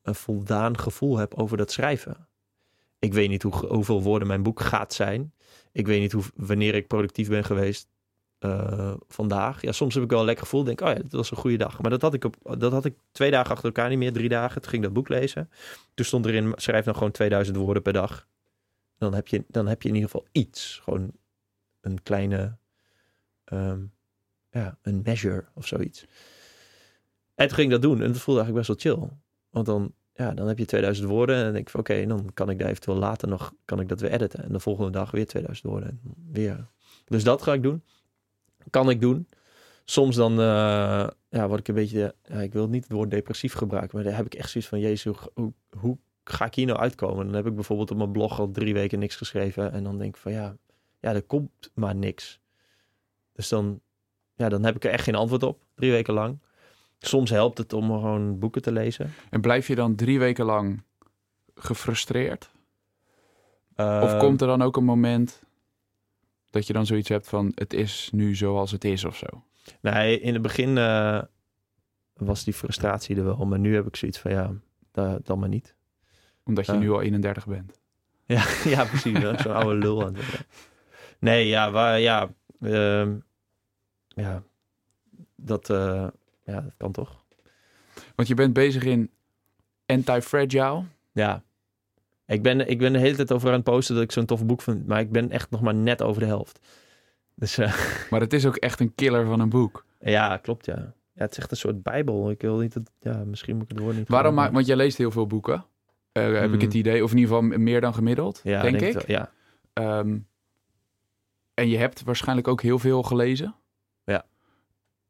Speaker 1: een voldaan gevoel heb over dat schrijven. Ik weet niet hoe, hoeveel woorden mijn boek gaat zijn. Ik weet niet hoe, wanneer ik productief ben geweest eh, vandaag. Ja, soms heb ik wel een lekker gevoel. Denk, oh ja, dit was een goede dag. Maar dat had, ik op, dat had ik twee dagen achter elkaar niet meer. Drie dagen. Toen ging dat boek lezen. Toen stond erin, schrijf nou gewoon 2000 woorden per dag. Dan heb je, dan heb je in ieder geval iets. Gewoon een kleine, ehm, ja, een measure of zoiets. En toen ging ik dat doen. En dat voelde eigenlijk best wel chill. Want dan, ja, dan heb je 2000 woorden. En dan denk ik oké, dan kan ik daar eventueel later nog, kan ik dat weer editen. En de volgende dag weer 2000 woorden. En weer. Dus dat ga ik doen. Kan ik doen. Soms dan, eh, ja, word ik een beetje, ja, ik wil niet het woord depressief gebruiken. Maar daar heb ik echt zoiets van, jezus, hoe, hoe, ga ik hier nou uitkomen? Dan heb ik bijvoorbeeld op mijn blog al drie weken niks geschreven. En dan denk ik van ja, ja, er komt maar niks. Dus dan, ja, dan heb ik er echt geen antwoord op. Drie weken lang. Soms helpt het om gewoon boeken te lezen.
Speaker 2: En blijf je dan drie weken lang gefrustreerd? Of
Speaker 1: Ehm,
Speaker 2: komt er dan ook een moment dat je dan zoiets hebt van het is nu zoals het is of zo?
Speaker 1: Nee, in het begin eh, was die frustratie er wel. Maar nu heb ik zoiets van ja, da- dan maar niet.
Speaker 2: Omdat je
Speaker 1: Ja.
Speaker 2: nu al 31 bent.
Speaker 1: Ja, ja precies. Zo'n oude lul aan het. Nee, ja, waar, ja, ehm, ja, dat, eh, ja, dat kan toch.
Speaker 2: Want je bent bezig in anti-fragile.
Speaker 1: Ja. Ik ben, ik ben de hele tijd over aan het posten dat ik zo'n tof boek vind, maar ik ben echt nog maar net over de helft. Dus eh,
Speaker 2: Maar het is ook echt een killer van een boek.
Speaker 1: ja, klopt ja. Ja, het is echt een soort bijbel. Ik wil niet dat, ja, misschien moet ik het woord niet
Speaker 2: Waarom maak,
Speaker 1: gebruiken.
Speaker 2: want jij leest heel veel boeken. Eh, heb ik het idee. Of in ieder geval meer dan gemiddeld,
Speaker 1: ja,
Speaker 2: denk, ik.
Speaker 1: Ja,
Speaker 2: Ehm, en je hebt waarschijnlijk ook heel veel gelezen.
Speaker 1: Ja.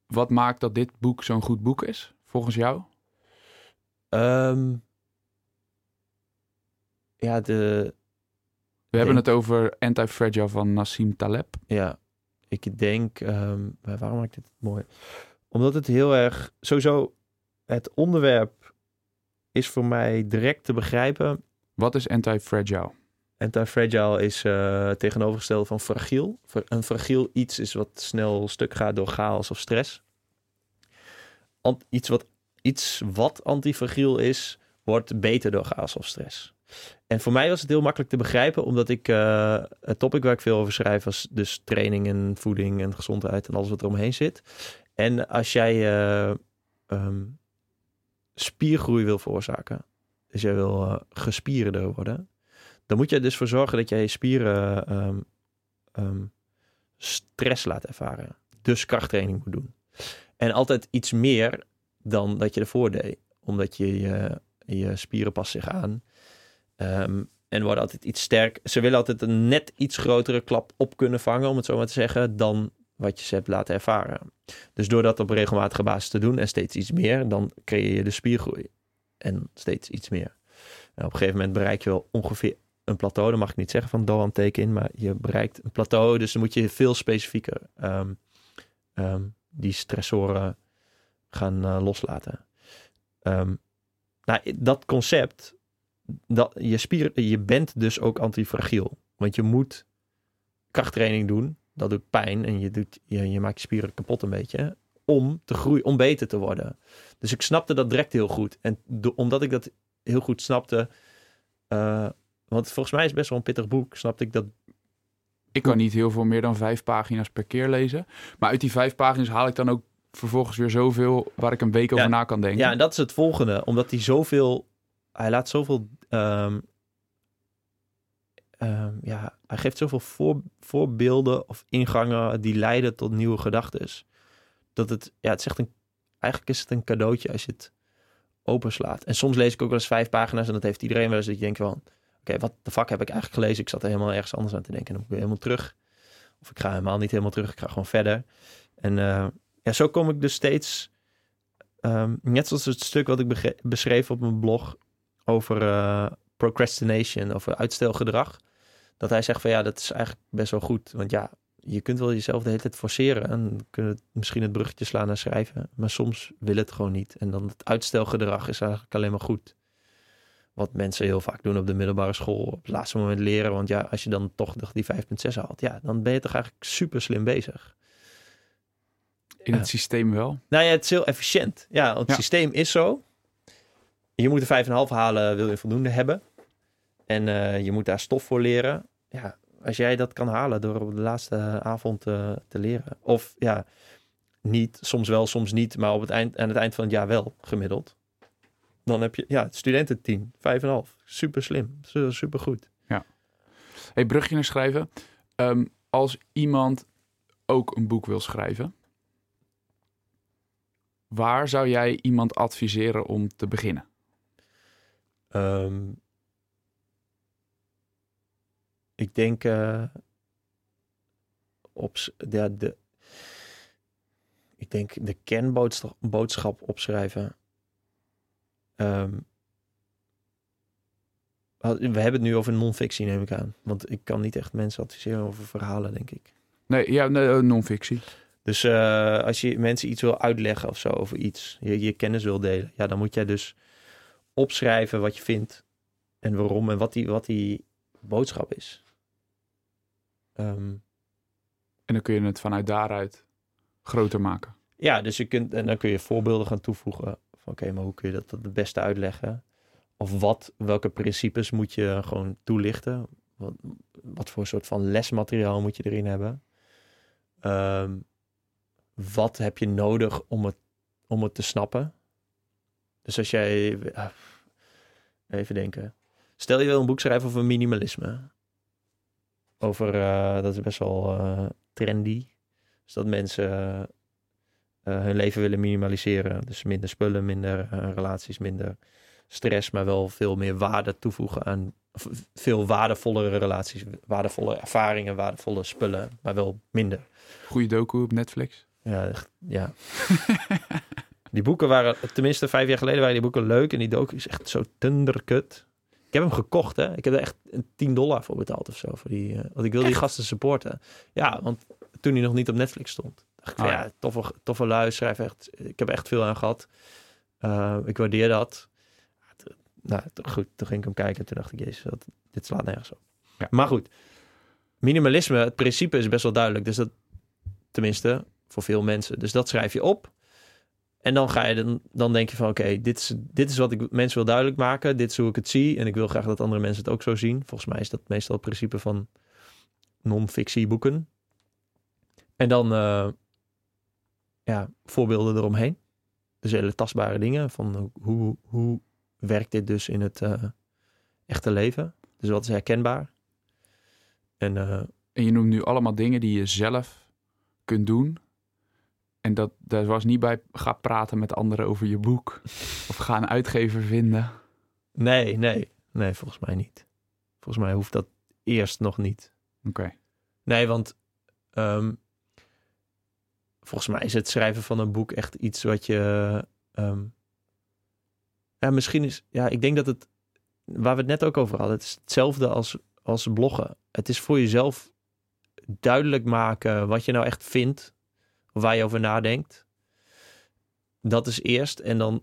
Speaker 2: Wat maakt dat dit boek zo'n goed boek is, volgens jou?
Speaker 1: Ehm, ja, de,
Speaker 2: We hebben
Speaker 1: Denk-
Speaker 2: het over Anti-Fragile van Nassim Taleb.
Speaker 1: Ja, ik denk, ehm, waarom maak ik dit mooi? Omdat het heel erg, sowieso, het onderwerp is voor mij direct te begrijpen.
Speaker 2: Wat is Anti-Fragile?
Speaker 1: Anti-fragile is eh tegenovergesteld van fragiel. Fra- Een fragiel iets is wat snel stuk gaat door chaos of stress. Ant- iets, wat, iets wat antifragiel is, wordt beter door chaos of stress. En voor mij was het heel makkelijk te begrijpen, omdat ik eh, het topic waar ik veel over schrijf was dus training en voeding en gezondheid en alles wat er omheen zit. En als jij eh, ehm, spiergroei wil veroorzaken, dus jij wil eh, gespierder worden, dan moet je dus voor zorgen dat jij je spieren ehm, ehm, stress laat ervaren. Dus krachttraining moet doen. En altijd iets meer dan dat je ervoor deed. Omdat je, je, je spieren passen zich aan. Ehm, en worden altijd iets sterk. Ze willen altijd een net iets grotere klap op kunnen vangen, om het zo maar te zeggen, dan wat je ze hebt laten ervaren. Dus door dat op regelmatige basis te doen en steeds iets meer, dan creëer je de spiergroei. En steeds iets meer. En op een gegeven moment bereik je wel ongeveer een plateau. Dat mag ik niet zeggen van Doan teken in, maar je bereikt een plateau. Dus dan moet je veel specifieker ehm, ehm, die stressoren gaan eh, loslaten. Nou, dat concept, dat, je, spier, je bent dus ook antifragiel. Want je moet krachttraining doen. Dat doet pijn en je, doet, je, je maakt je spieren kapot een beetje. Om te groeien, om beter te worden. Dus ik snapte dat direct heel goed. En do- omdat ik dat heel goed snapte. eh, want volgens mij is het best wel een pittig boek. Snapte ik dat.
Speaker 2: Ik kan niet heel veel meer dan vijf pagina's per keer lezen. Maar uit die vijf pagina's haal ik dan ook vervolgens weer zoveel waar ik een week over
Speaker 1: Ja.
Speaker 2: na kan denken.
Speaker 1: Ja, en dat is het volgende. Omdat hij zoveel. Hij laat zoveel. ehm, ehm, ja, hij geeft zoveel voor, voorbeelden of ingangen die leiden tot nieuwe gedachten. Dat het. Ja, het echt een. Eigenlijk is het een cadeautje als je het openslaat. En soms lees ik ook wel eens vijf pagina's en dat heeft iedereen wel eens. Dat je denkt van. Oké, wat de fuck heb ik eigenlijk gelezen? Ik zat er helemaal ergens anders aan te denken. En dan moet ik helemaal terug. Of ik ga helemaal niet helemaal terug. Ik ga gewoon verder. En eh, ja, zo kom ik dus steeds. ehm, net zoals het stuk wat ik beschreef op mijn blog over eh, procrastination, over uitstelgedrag. Dat hij zegt van ja, dat is eigenlijk best wel goed. Want ja, je kunt wel jezelf de hele tijd forceren en kunnen het- misschien het bruggetje slaan naar schrijven. Maar soms wil het gewoon niet. En dan het uitstelgedrag is eigenlijk alleen maar goed. Wat mensen heel vaak doen op de middelbare school, op het laatste moment leren. Want ja, als je dan toch die 5,6 haalt, ja, dan ben je toch eigenlijk super slim bezig.
Speaker 2: In
Speaker 1: Ja.
Speaker 2: het systeem wel.
Speaker 1: Nou ja, het is heel efficiënt. Ja, want het
Speaker 2: Ja.
Speaker 1: systeem is zo. Je moet een 5,5 halen, wil je voldoende hebben. En eh, je moet daar stof voor leren. Ja, als jij dat kan halen door op de laatste avond eh, te leren. Of ja, niet, soms wel, soms niet. Maar op het eind, aan het eind van het jaar wel, gemiddeld. Dan heb je, ja, het studententeam, 5,5. Super slim, su- super goed.
Speaker 2: Hey, brugje naar schrijven. Ehm, als iemand ook een boek wil schrijven, waar zou jij iemand adviseren om te beginnen?
Speaker 1: Ehm, ik denk eh, op ja, de, ik denk de kernboodschap boodschap opschrijven. Ehm, we hebben het nu over non-fictie, neem ik aan. Want ik kan niet echt mensen adviseren over verhalen, denk ik.
Speaker 2: Nee, ja, nee, eh, non-fictie.
Speaker 1: Dus eh, als je mensen iets wil uitleggen of zo over iets, je, je kennis wil delen, ja, dan moet jij dus opschrijven wat je vindt en waarom en wat die, wat die boodschap is. Ehm,
Speaker 2: En dan kun je het vanuit daaruit groter maken.
Speaker 1: ja, dus je kunt en dan kun je voorbeelden gaan toevoegen van oké, maar hoe kun je dat het beste uitleggen? of wat, welke principes moet je gewoon toelichten? Wat, wat voor soort van lesmateriaal moet je erin hebben? Ehm, wat heb je nodig om het, om het te snappen? Dus als jij, ah, even denken. Stel je wil een boek schrijven over minimalisme. Over, eh, dat is best wel eh, trendy. Dus dat mensen eh, hun leven willen minimaliseren. Dus minder spullen, minder relaties, minder stress, maar wel veel meer waarde toevoegen aan veel waardevollere relaties, waardevolle ervaringen, waardevolle spullen, maar wel minder.
Speaker 2: Goede docu op Netflix.
Speaker 1: Ja, echt, ja. die boeken waren, tenminste vijf jaar geleden waren die boeken leuk en die docu is echt zo tunderkut. Ik heb hem gekocht, hè. Ik heb er echt 10 dollar voor betaald of zo. Voor die, uh, want ik wil die gasten supporten. Ja, want toen hij nog niet op Netflix stond. Dacht ik,
Speaker 2: Oh,
Speaker 1: ja, toffe, toffe lui, schrijf echt. Ik heb echt veel aan gehad. Uh, ik waardeer dat. Nou, goed, toen ging ik hem kijken. Toen dacht ik, jezus, dat, dit slaat nergens op.
Speaker 2: Ja.
Speaker 1: Maar goed, minimalisme, het principe is best wel duidelijk. Dus dat, tenminste, voor veel mensen. Dus dat schrijf je op. En dan ga je dan, dan denk je van oké, dit, is, dit is wat ik mensen wil duidelijk maken. Dit is hoe ik het zie. En ik wil graag dat andere mensen het ook zo zien. Volgens mij is dat meestal het principe van non-fictie boeken. En dan uh, ja, voorbeelden eromheen. Dus hele tastbare dingen. Van hoe, hoe werkt dit dus in het uh, echte leven? Dus wat is herkenbaar? En, uh,
Speaker 2: en je noemt nu allemaal dingen die je zelf kunt doen. En dat, dat was niet bij ga praten met anderen over je boek. of ga een uitgever vinden.
Speaker 1: Nee, nee. Nee, volgens mij niet. Volgens mij hoeft dat eerst nog niet.
Speaker 2: Oké. Okay.
Speaker 1: Nee, want um, volgens mij is het schrijven van een boek echt iets wat je... Um, ja, misschien is... Ja, ik denk dat het... Waar we het net ook over hadden. Het is hetzelfde als, als bloggen. Het is voor jezelf duidelijk maken wat je nou echt vindt. Waar je over nadenkt. Dat is eerst. En dan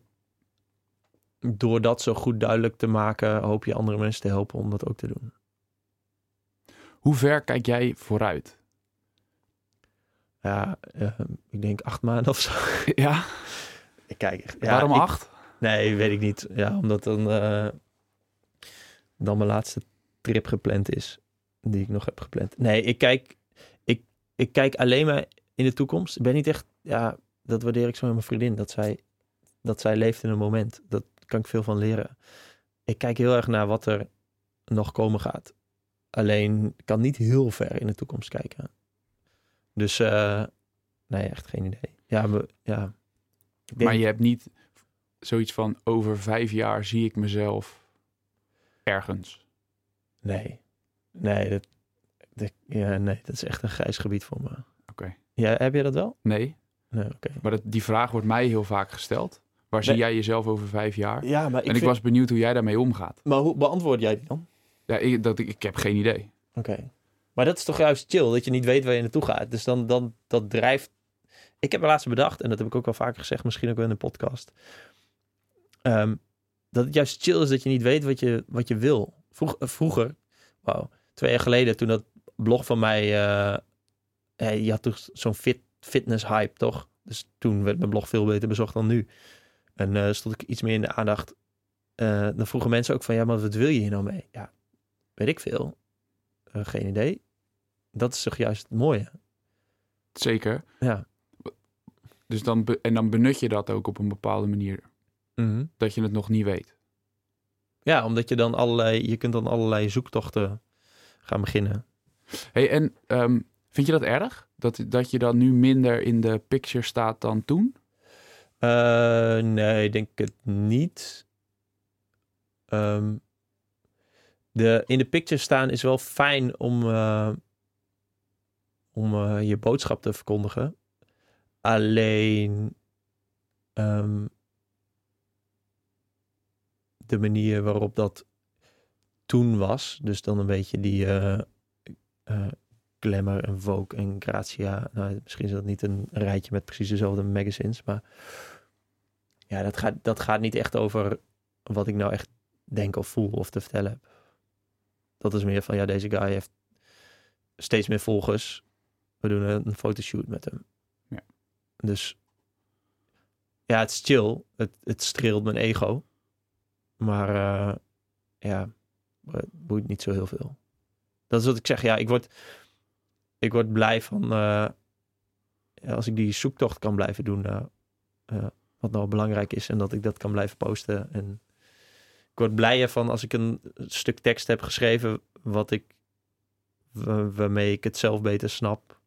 Speaker 1: door dat zo goed duidelijk te maken... hoop je andere mensen te helpen om dat ook te doen.
Speaker 2: Hoe ver kijk jij vooruit?
Speaker 1: Ja, uh, ik denk acht maanden of zo.
Speaker 2: Ja?
Speaker 1: Ik kijk. Ja,
Speaker 2: Waarom
Speaker 1: ik,
Speaker 2: acht?
Speaker 1: Nee, weet ik niet. Ja, omdat dan, uh, dan mijn laatste trip gepland is. Die ik nog heb gepland. Nee, ik kijk, ik, ik kijk alleen maar in de toekomst. Ik ben niet echt, ja, dat waardeer ik zo met mijn vriendin. Dat zij, dat zij leeft in een moment. Dat kan ik veel van leren. Ik kijk heel erg naar wat er nog komen gaat. Alleen, ik kan niet heel ver in de toekomst kijken. Dus, uh, nee, echt geen idee. Ja, we, ja.
Speaker 2: Denk... Maar je hebt niet zoiets van over vijf jaar zie ik mezelf ergens.
Speaker 1: Nee, nee, dat, dat, ja, nee, dat is echt een grijs gebied voor me. Ja, heb je dat wel?
Speaker 2: Nee.
Speaker 1: Nee.
Speaker 2: Maar dat, die vraag wordt mij heel vaak gesteld. Waar
Speaker 1: Nee.
Speaker 2: zie jij jezelf over vijf jaar?
Speaker 1: Ja, maar ik,
Speaker 2: en ik was benieuwd hoe jij daarmee omgaat.
Speaker 1: Maar hoe beantwoord jij die dan?
Speaker 2: Ja, ik, dat, ik, ik heb geen idee.
Speaker 1: Oké. Maar dat is toch juist chill, dat je niet weet waar je naartoe gaat. Dus dan, dan dat drijft... Ik heb er laatst bedacht, en dat heb ik ook wel vaker gezegd, misschien ook wel in een podcast. ehm, dat het juist chill is dat je niet weet wat je, wat je wil. Vroeg, eh, vroeger, wauw, twee jaar geleden, toen dat blog van mij... eh, je had toch zo'n fit, fitness hype, toch? Dus toen werd mijn blog veel beter bezocht dan nu. En eh, stond ik iets meer in de aandacht. Eh, dan vroegen mensen ook van, ja, maar wat wil je hier nou mee? Ja, weet ik veel. Eh, geen idee. Dat is toch juist het mooie.
Speaker 2: Zeker.
Speaker 1: Ja.
Speaker 2: Dus dan en dan benut je dat ook op een bepaalde manier. Dat je het nog niet weet.
Speaker 1: Ja, omdat je dan allerlei, je kunt dan allerlei zoektochten gaan beginnen.
Speaker 2: Hey, en ehm, vind je dat erg? Dat, dat je dan nu minder in de picture staat dan toen?
Speaker 1: Eh, nee, ik denk het niet. Ehm, de, in de picture staan is wel fijn om, eh, om eh, je boodschap te verkondigen. Alleen ehm, de manier waarop dat toen was, dus dan een beetje die Glamour en Vogue en Grazia. Nou, misschien is dat niet een rijtje met precies dezelfde magazines, maar ja, dat gaat, dat gaat niet echt over wat ik nou echt denk of voel of te vertellen heb. Dat is meer van, ja, deze guy heeft steeds meer volgers. We doen een fotoshoot met hem.
Speaker 2: Ja.
Speaker 1: Dus ja, het is chill. Het, het streelt mijn ego. Maar eh, ja, het boeit niet zo heel veel. Dat is wat ik zeg. Ja, ik word, ik word blij van eh, als ik die zoektocht kan blijven doen. eh, wat nou belangrijk is en dat ik dat kan blijven posten. En ik word blijer van als ik een stuk tekst heb geschreven wat ik wa- waarmee ik het zelf beter snap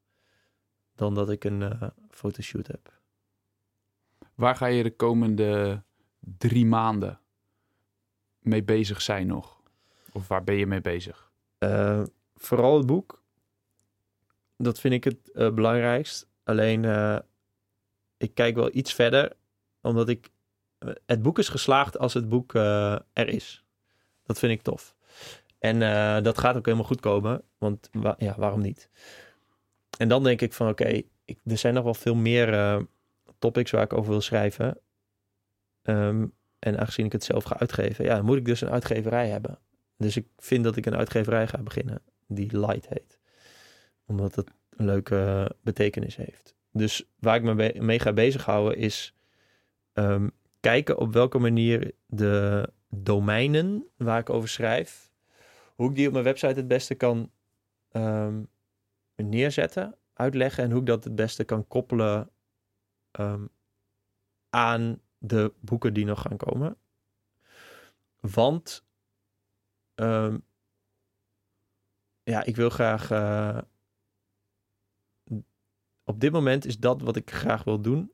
Speaker 1: dan dat ik een fotoshoot heb.
Speaker 2: Waar ga je de komende drie maanden mee bezig zijn nog? Of waar ben je mee bezig?
Speaker 1: Vooral het boek. Dat vind ik het eh, belangrijkst. Alleen, eh, ik kijk wel iets verder, omdat ik... eh, het boek is geslaagd als het boek er is. Dat vind ik tof. En dat gaat ook helemaal goed komen, want wa- ja, waarom niet? En dan denk ik van, oké, er zijn nog wel veel meer topics waar ik over wil schrijven. Ehm, en aangezien ik het zelf ga uitgeven, ja, moet ik dus een uitgeverij hebben. Dus ik vind dat ik een uitgeverij ga beginnen die Light heet. Omdat het een leuke betekenis heeft. Dus waar ik me mee ga bezighouden is ehm, kijken op welke manier de domeinen waar ik over schrijf, hoe ik die op mijn website het beste kan ehm, neerzetten, uitleggen en hoe ik dat het beste kan koppelen ehm, aan de boeken die nog gaan komen. Want ja, ik wil graag. eh, op dit moment is dat wat ik graag wil doen.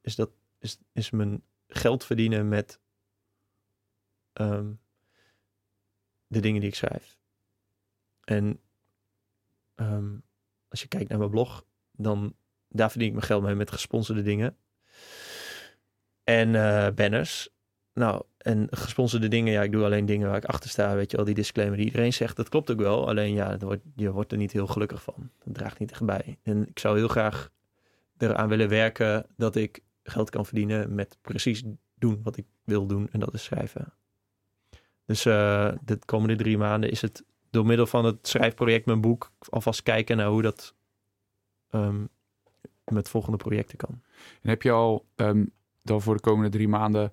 Speaker 1: Is dat is, is mijn geld verdienen met ehm, de dingen die ik schrijf. En ehm, als je kijkt naar mijn blog, dan daar verdien ik mijn geld mee met gesponsorde dingen. En eh, banners. Nou, en gesponsorde dingen, ja, ik doe alleen dingen waar ik achter sta. Weet je wel, die disclaimer die iedereen zegt, dat klopt ook wel. Alleen ja, wordt, je wordt er niet heel gelukkig van. Dat draagt niet echt bij. En ik zou heel graag eraan willen werken dat ik geld kan verdienen met precies doen wat ik wil doen. En dat is schrijven. Dus eh, de komende drie maanden is het door middel van het schrijfproject, mijn boek, alvast kijken naar hoe dat ehm, met volgende projecten kan.
Speaker 2: En heb je al ehm, dan voor de komende drie maanden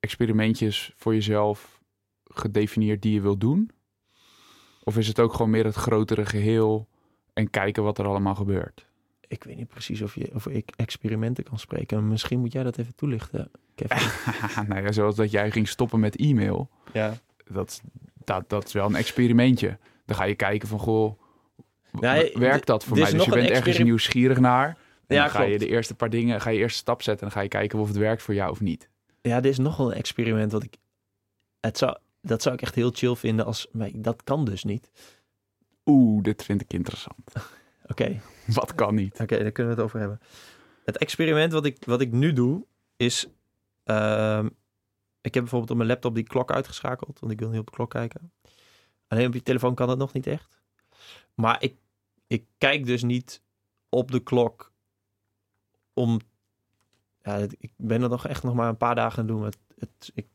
Speaker 2: experimentjes voor jezelf gedefinieerd die je wil doen? Of is het ook gewoon meer het grotere geheel en kijken wat er allemaal gebeurt?
Speaker 1: Ik weet niet precies of, je, of ik experimenten kan spreken. Misschien moet jij dat even toelichten, Kevin.
Speaker 2: nou ja, zoals dat jij ging stoppen met e-mail.
Speaker 1: ja.
Speaker 2: Dat, is- dat, dat is wel een experimentje. Dan ga je kijken van, goh,
Speaker 1: Nee,
Speaker 2: werkt dat voor mij? Dus je bent ergens nieuwsgierig naar. En
Speaker 1: Ja,
Speaker 2: dan ga je de eerste paar dingen, ga je eerst een stap zetten en dan ga je kijken of het werkt voor jou of niet.
Speaker 1: Ja, dit is nog wel een experiment wat ik... Het zou, dat zou ik echt heel chill vinden als... Maar dat kan dus niet.
Speaker 2: Oeh, dit vind ik interessant.
Speaker 1: Oké,
Speaker 2: Wat kan niet?
Speaker 1: Oké, daar kunnen we het over hebben. Het experiment wat ik, wat ik nu doe is... ehm, ik heb bijvoorbeeld op mijn laptop die klok uitgeschakeld, want ik wil niet op de klok kijken. Alleen op je telefoon kan dat nog niet echt. Maar ik, ik kijk dus niet op de klok om... Ja, ik ben er nog echt nog maar een paar dagen aan doen. Het, het, ik,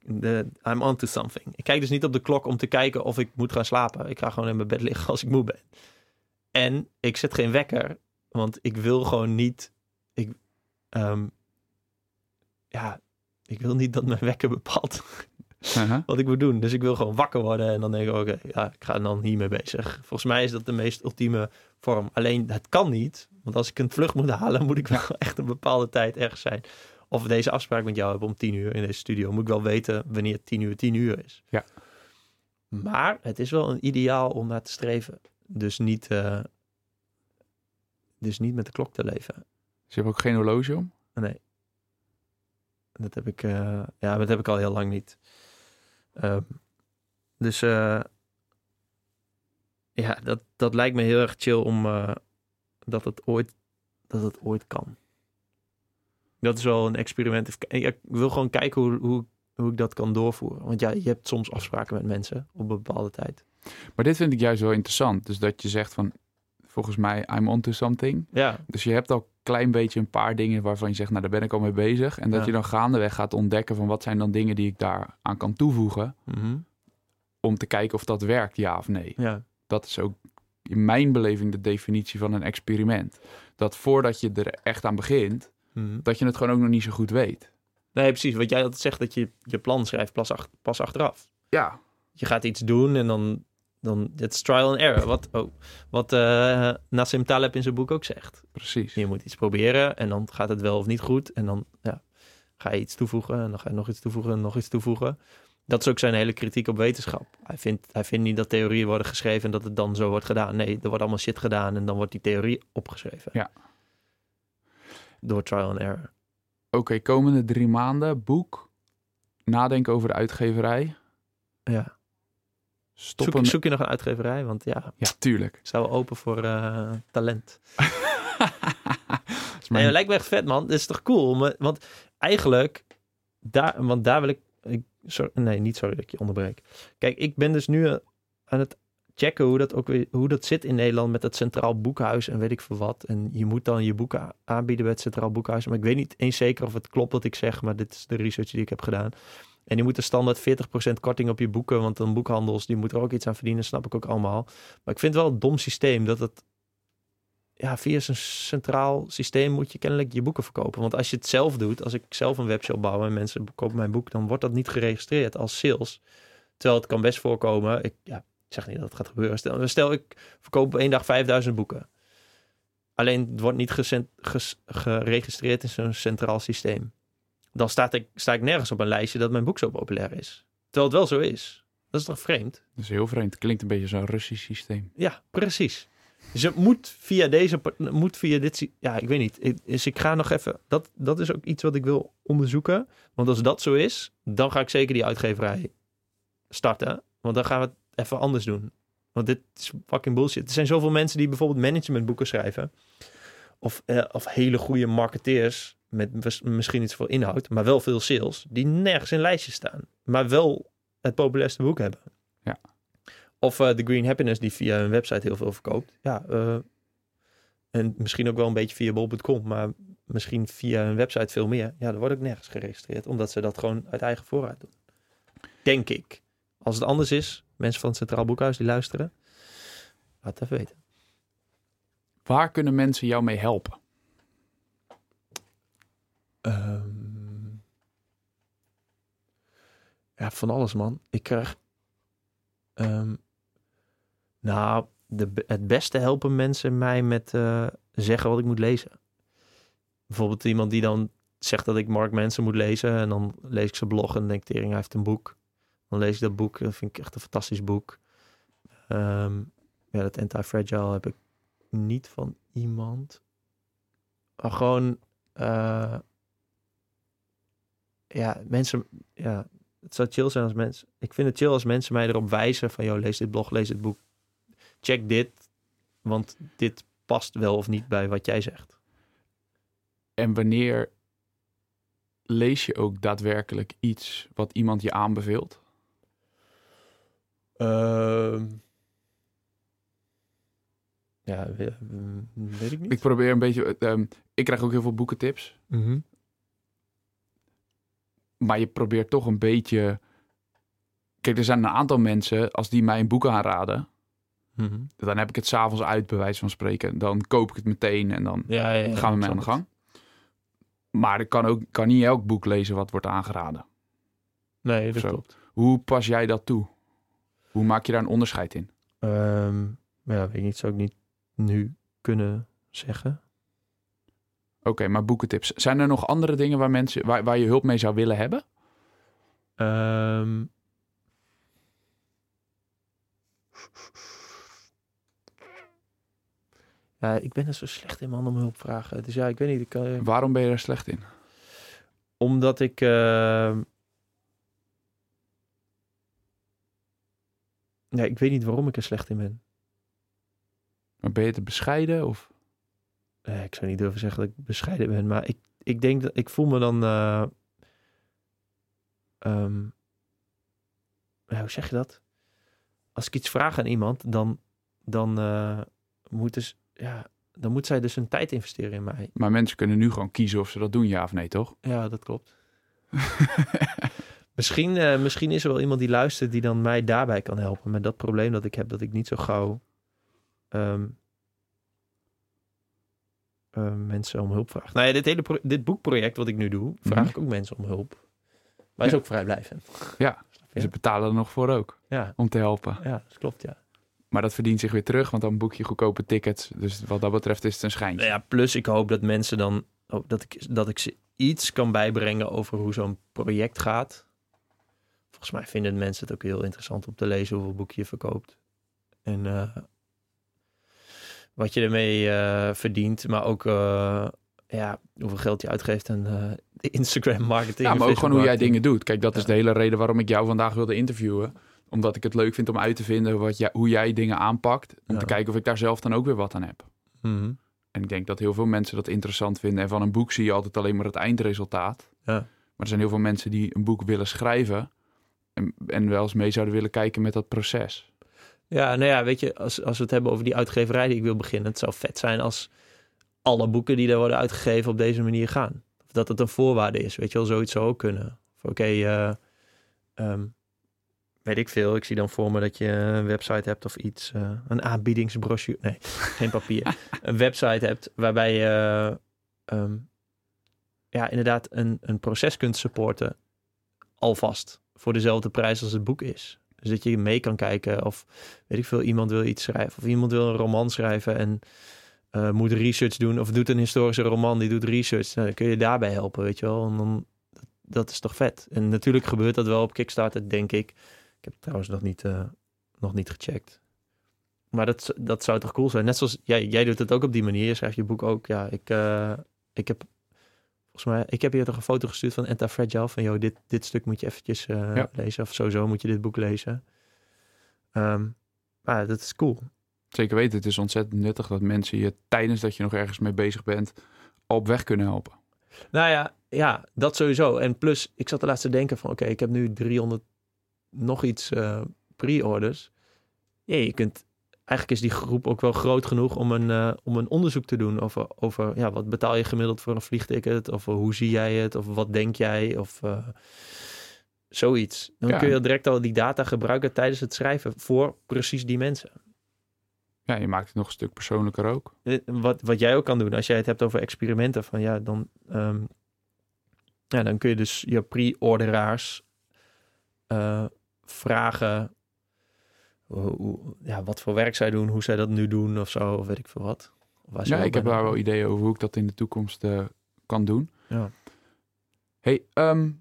Speaker 1: I'm on to something. Ik kijk dus niet op de klok om te kijken of ik moet gaan slapen. Ik ga gewoon in mijn bed liggen als ik moe ben. En ik zet geen wekker, want ik wil gewoon niet. Ik, ehm, ja, ik wil niet dat mijn wekker bepaalt Wat ik moet doen. Dus ik wil gewoon wakker worden en dan denk ik, oké, ja, ik ga dan hiermee bezig. Volgens mij is dat de meest ultieme vorm. Alleen, het kan niet, want als ik een vlucht moet halen, moet ik wel echt een bepaalde tijd ergens zijn. Of deze afspraak met jou hebben om tien uur in deze studio, moet ik wel weten wanneer tien uur tien uur is.
Speaker 2: Ja.
Speaker 1: Maar het is wel een ideaal om naar te streven. Dus niet, eh, dus niet met de klok te leven.
Speaker 2: Dus je hebt ook geen horloge om?
Speaker 1: Nee. Dat heb ik, eh, ja, dat heb ik al heel lang niet. Ehm, dus eh, ja, dat, dat lijkt me heel erg chill om eh, dat, het ooit, dat het ooit kan. Dat is wel een experiment. Ik ik wil gewoon kijken hoe, hoe, hoe ik dat kan doorvoeren. Want ja, je hebt soms afspraken met mensen op een bepaalde tijd.
Speaker 2: Maar dit klein beetje een paar dingen waarvan je zegt, nou daar ben ik al mee bezig. En dat
Speaker 1: Ja.
Speaker 2: je dan gaandeweg gaat ontdekken van wat zijn dan dingen die ik daar aan kan toevoegen.
Speaker 1: mhm.
Speaker 2: Om te kijken of dat werkt, ja of nee.
Speaker 1: ja.
Speaker 2: Dat is ook in mijn beleving de definitie van een experiment. Dat voordat je er echt aan begint,
Speaker 1: mhm.
Speaker 2: dat je het gewoon ook nog niet zo goed weet.
Speaker 1: Nee, precies. Wat jij altijd zegt, dat je je plan schrijft pas, ach- pas achteraf.
Speaker 2: Ja,
Speaker 1: Je gaat iets doen en dan... dan het is trial and error. Wat, oh, wat eh, Nassim Taleb in zijn boek ook zegt.
Speaker 2: precies.
Speaker 1: Je moet iets proberen en dan gaat het wel of niet goed. En dan ja, ga je iets toevoegen en dan ga je nog iets toevoegen en nog iets toevoegen. Dat is ook zijn hele kritiek op wetenschap. Hij vindt, hij vindt niet dat theorieën worden geschreven en dat het dan zo wordt gedaan. Nee, er wordt allemaal shit gedaan en dan wordt die theorie opgeschreven.
Speaker 2: Ja.
Speaker 1: Door trial and error.
Speaker 2: Oké, komende drie maanden, boek, nadenken over de uitgeverij,
Speaker 1: Ja.
Speaker 2: Stoppen...
Speaker 1: Zoek, zoek je nog een uitgeverij? Want ja,
Speaker 2: Ja, tuurlijk.
Speaker 1: wel open voor eh, talent. Nee,
Speaker 2: mijn-
Speaker 1: lijkt me echt vet, man. Dit is toch cool? Maar- Want eigenlijk, daar, want daar wil ik, ik sorry, nee, niet sorry dat ik je onderbreek. Kijk, ik ben dus nu eh, aan het checken hoe dat ook weer, hoe dat zit in Nederland met het Centraal Boekhuis en weet ik veel wat. En je moet dan je boeken aanbieden bij het Centraal Boekhuis. Maar ik weet niet eens zeker of het klopt wat ik zeg, maar dit is de research die ik heb gedaan. En die moeten standaard 40% korting op je boeken, want dan boekhandels, die moeten er ook iets aan verdienen, snap ik ook allemaal. Maar ik vind wel een dom systeem dat het ja, via zo'n centraal systeem moet je kennelijk je boeken verkopen. Want als je het zelf doet, als ik zelf een webshop bouw en mensen kopen mijn boek, dan wordt dat niet geregistreerd als sales. Terwijl het kan best voorkomen. Ik, ja, zeg niet dat het gaat gebeuren. Stel, stel ik verkoop op één dag 5000 boeken. Alleen het wordt niet geregistreerd in zo'n centraal systeem. Dan sta ik, sta ik nergens op een lijstje dat mijn boek zo populair is. Terwijl het wel zo is. Dat is toch vreemd?
Speaker 2: Dat is heel vreemd. Klinkt een beetje zo'n Russisch systeem.
Speaker 1: Ja, precies. Dus het moet via deze, moet via dit, ja, ik weet niet. Dus ik ga nog even, dat, dat is ook iets wat ik wil onderzoeken. Want als dat zo is, dan ga ik zeker die uitgeverij starten. Want dan gaan we het even anders doen. Want dit is fucking bullshit. Er zijn zoveel mensen die bijvoorbeeld managementboeken schrijven. Of, eh, of hele goede marketeers met mis- misschien iets voor inhoud, maar wel veel sales. Die nergens in lijstjes staan. Maar wel het populairste boek hebben.
Speaker 2: Ja.
Speaker 1: Of eh, The Green Happiness die via hun website heel veel verkoopt. Ja, eh, en misschien ook wel een beetje via bol.com, maar misschien via hun website veel meer. Ja, dat wordt ook nergens geregistreerd, omdat ze dat gewoon uit eigen voorraad doen. Denk ik. Als het anders is, mensen van het Centraal Boekhuis die luisteren, laat het even weten.
Speaker 2: Waar kunnen mensen jou mee helpen?
Speaker 1: Ehm, ja, van alles, man. Ik krijg. ehm, nou, de, het beste helpen mensen mij met eh, zeggen wat ik moet lezen. Bijvoorbeeld iemand die dan zegt dat ik Mark Manson moet lezen. En dan lees ik zijn blog en denk tering, hij heeft een boek. Dan lees ik dat boek. Dat vind ik echt een fantastisch boek. Ehm, ja, dat Anti-Fragile heb ik niet van iemand. Maar gewoon... eh, ja, mensen, ja, het zou chill zijn als mensen. Ik vind het chill als mensen mij erop wijzen van, joh, lees dit blog, lees dit boek, check dit, want dit past wel of niet bij wat jij zegt.
Speaker 2: En wanneer lees je ook daadwerkelijk iets wat iemand je aanbeveelt?
Speaker 1: Ehm. ja, we- mm, weet ik niet.
Speaker 2: Ik probeer een beetje... ehm, ik krijg ook heel veel boekentips.
Speaker 1: Mhm.
Speaker 2: Maar je probeert toch een beetje... Kijk, er zijn een aantal mensen, als die mij een boek aanraden...
Speaker 1: Mhm.
Speaker 2: dan heb ik het s'avonds uit, bij wijze van spreken. Dan koop ik het meteen en dan
Speaker 1: Ja, ja, ja,
Speaker 2: gaan we mee aan de gang. Maar ik kan ook kan niet elk boek lezen wat wordt aangeraden.
Speaker 1: Nee, dat
Speaker 2: Zo.
Speaker 1: klopt.
Speaker 2: Hoe pas jij dat toe? Hoe maak je daar een onderscheid in?
Speaker 1: Ehm, ja, weet ik niet, zou ik niet nu kunnen zeggen.
Speaker 2: Oké, maar boekentips. Zijn er nog andere dingen waar, mensen, waar, waar je hulp mee zou willen hebben?
Speaker 1: Ehm. Ja, ik ben er zo slecht in, man, om hulp vragen. Dus ja, ik weet niet. Ik, kan- eh,
Speaker 2: Waarom ben je daar slecht in?
Speaker 1: omdat ik... ehm, Ja, ik weet niet waarom ik er slecht in ben.
Speaker 2: Maar ben je te bescheiden? Of?
Speaker 1: Eh, ik zou niet durven zeggen dat ik bescheiden ben, maar ik, ik denk dat ik voel me dan. eh, ehm, hoe zeg je dat? Als ik iets vraag aan iemand, dan, dan, eh, moet dus, ja, dan moet zij dus hun tijd investeren in mij.
Speaker 2: Maar mensen kunnen nu gewoon kiezen of ze dat doen, ja of nee, toch?
Speaker 1: Ja, dat klopt. Misschien, misschien is er wel iemand die luistert die dan mij daarbij kan helpen. Met dat probleem dat ik heb, dat ik niet zo gauw. ehm, eh, mensen om hulp vraag. Nou ja, dit hele pro- dit boekproject wat ik nu doe, vraag
Speaker 2: Mhm.
Speaker 1: ik ook mensen om hulp. Maar is ook vrijblijvend.
Speaker 2: Ja. Ze betalen er nog voor ook,
Speaker 1: Ja,
Speaker 2: om te helpen.
Speaker 1: ja, dat klopt, ja.
Speaker 2: Maar dat verdient zich weer terug, want dan boek je goedkope tickets. Dus wat dat betreft is het een schijntje.
Speaker 1: Nou ja, plus ik hoop dat mensen dan, ook dat ik, dat ik ze iets kan bijbrengen over hoe zo'n project gaat. Volgens mij vinden mensen het ook heel interessant om te lezen hoeveel boeken je verkoopt. En eh, wat je ermee eh, verdient, maar ook eh, ja, hoeveel geld je uitgeeft aan eh, Instagram marketing.
Speaker 2: Ja, maar ook gewoon hoe jij dingen doet. Kijk, dat is de hele reden waarom ik jou vandaag wilde interviewen. Omdat ik het leuk vind om uit te vinden wat jij, hoe jij dingen aanpakt. Om
Speaker 1: Ja.
Speaker 2: te kijken of ik daar zelf dan ook weer wat aan heb.
Speaker 1: Mhm.
Speaker 2: En ik denk dat heel veel mensen dat interessant vinden. En van een boek zie je altijd alleen maar het eindresultaat.
Speaker 1: Ja.
Speaker 2: Maar er zijn heel veel mensen die een boek willen schrijven. En, en wel eens mee zouden willen kijken met dat proces.
Speaker 1: Ja, nou ja, weet je, als, als we het hebben over die uitgeverij die ik wil beginnen, het zou vet zijn als alle boeken die er worden uitgegeven op deze manier gaan. Of dat het een voorwaarde is, weet je wel, zoiets zou ook kunnen. Of Oké, eh, ehm, weet ik veel, ik zie dan voor me dat je een website hebt of iets, eh, een aanbiedingsbrochure, nee, geen papier, een website hebt waarbij je ehm, ja, inderdaad een, een proces kunt supporten alvast voor dezelfde prijs als het boek is. Dus dat je mee kan kijken of weet ik veel, iemand wil iets schrijven of iemand wil een roman schrijven en eh, moet research doen of doet een historische roman, die doet research. Nou, dan kun je daarbij helpen, weet je wel. En dan, dat is toch vet. En natuurlijk gebeurt dat wel op Kickstarter, denk ik. Ik heb het trouwens nog niet, eh, nog niet gecheckt. Maar dat, dat zou toch cool zijn. Net zoals jij, jij doet het ook op die manier. Je schrijft je boek ook. Ja, ik, eh, ik heb volgens mij, ik heb je toch een foto gestuurd van Anti-Fragile. Van, joh, dit, dit stuk moet je eventjes eh,
Speaker 2: Ja.
Speaker 1: lezen. Of sowieso moet je dit boek lezen. Ehm, maar dat is cool.
Speaker 2: Zeker weten, het is ontzettend nuttig dat mensen je tijdens dat je nog ergens mee bezig bent op weg kunnen helpen.
Speaker 1: Nou ja, ja, dat sowieso. En plus, ik zat de laatste te denken van... oké, ik heb nu 300 nog iets eh, pre-orders. Ja, je kunt... Eigenlijk is die groep ook wel groot genoeg om een, eh, om een onderzoek te doen over, over ja, wat betaal je gemiddeld voor een vliegticket? Of eh, hoe zie jij het? Of wat denk jij? Of eh, zoiets. Dan
Speaker 2: Ja.
Speaker 1: kun je direct al die data gebruiken tijdens het schrijven voor precies die mensen.
Speaker 2: Ja, je maakt het nog een stuk persoonlijker ook.
Speaker 1: Wat, wat jij ook kan doen, als jij het hebt over experimenten, van ja, dan, ehm, ja, dan kun je dus je pre-orderaars vragen hoe, ja, wat voor werk zij doen, hoe zij dat nu doen of zo, of weet ik veel wat. Waar
Speaker 2: Ja, ik heb daar wel ideeën over hoe ik dat in de toekomst eh, kan doen.
Speaker 1: Ja.
Speaker 2: Hey, ehm,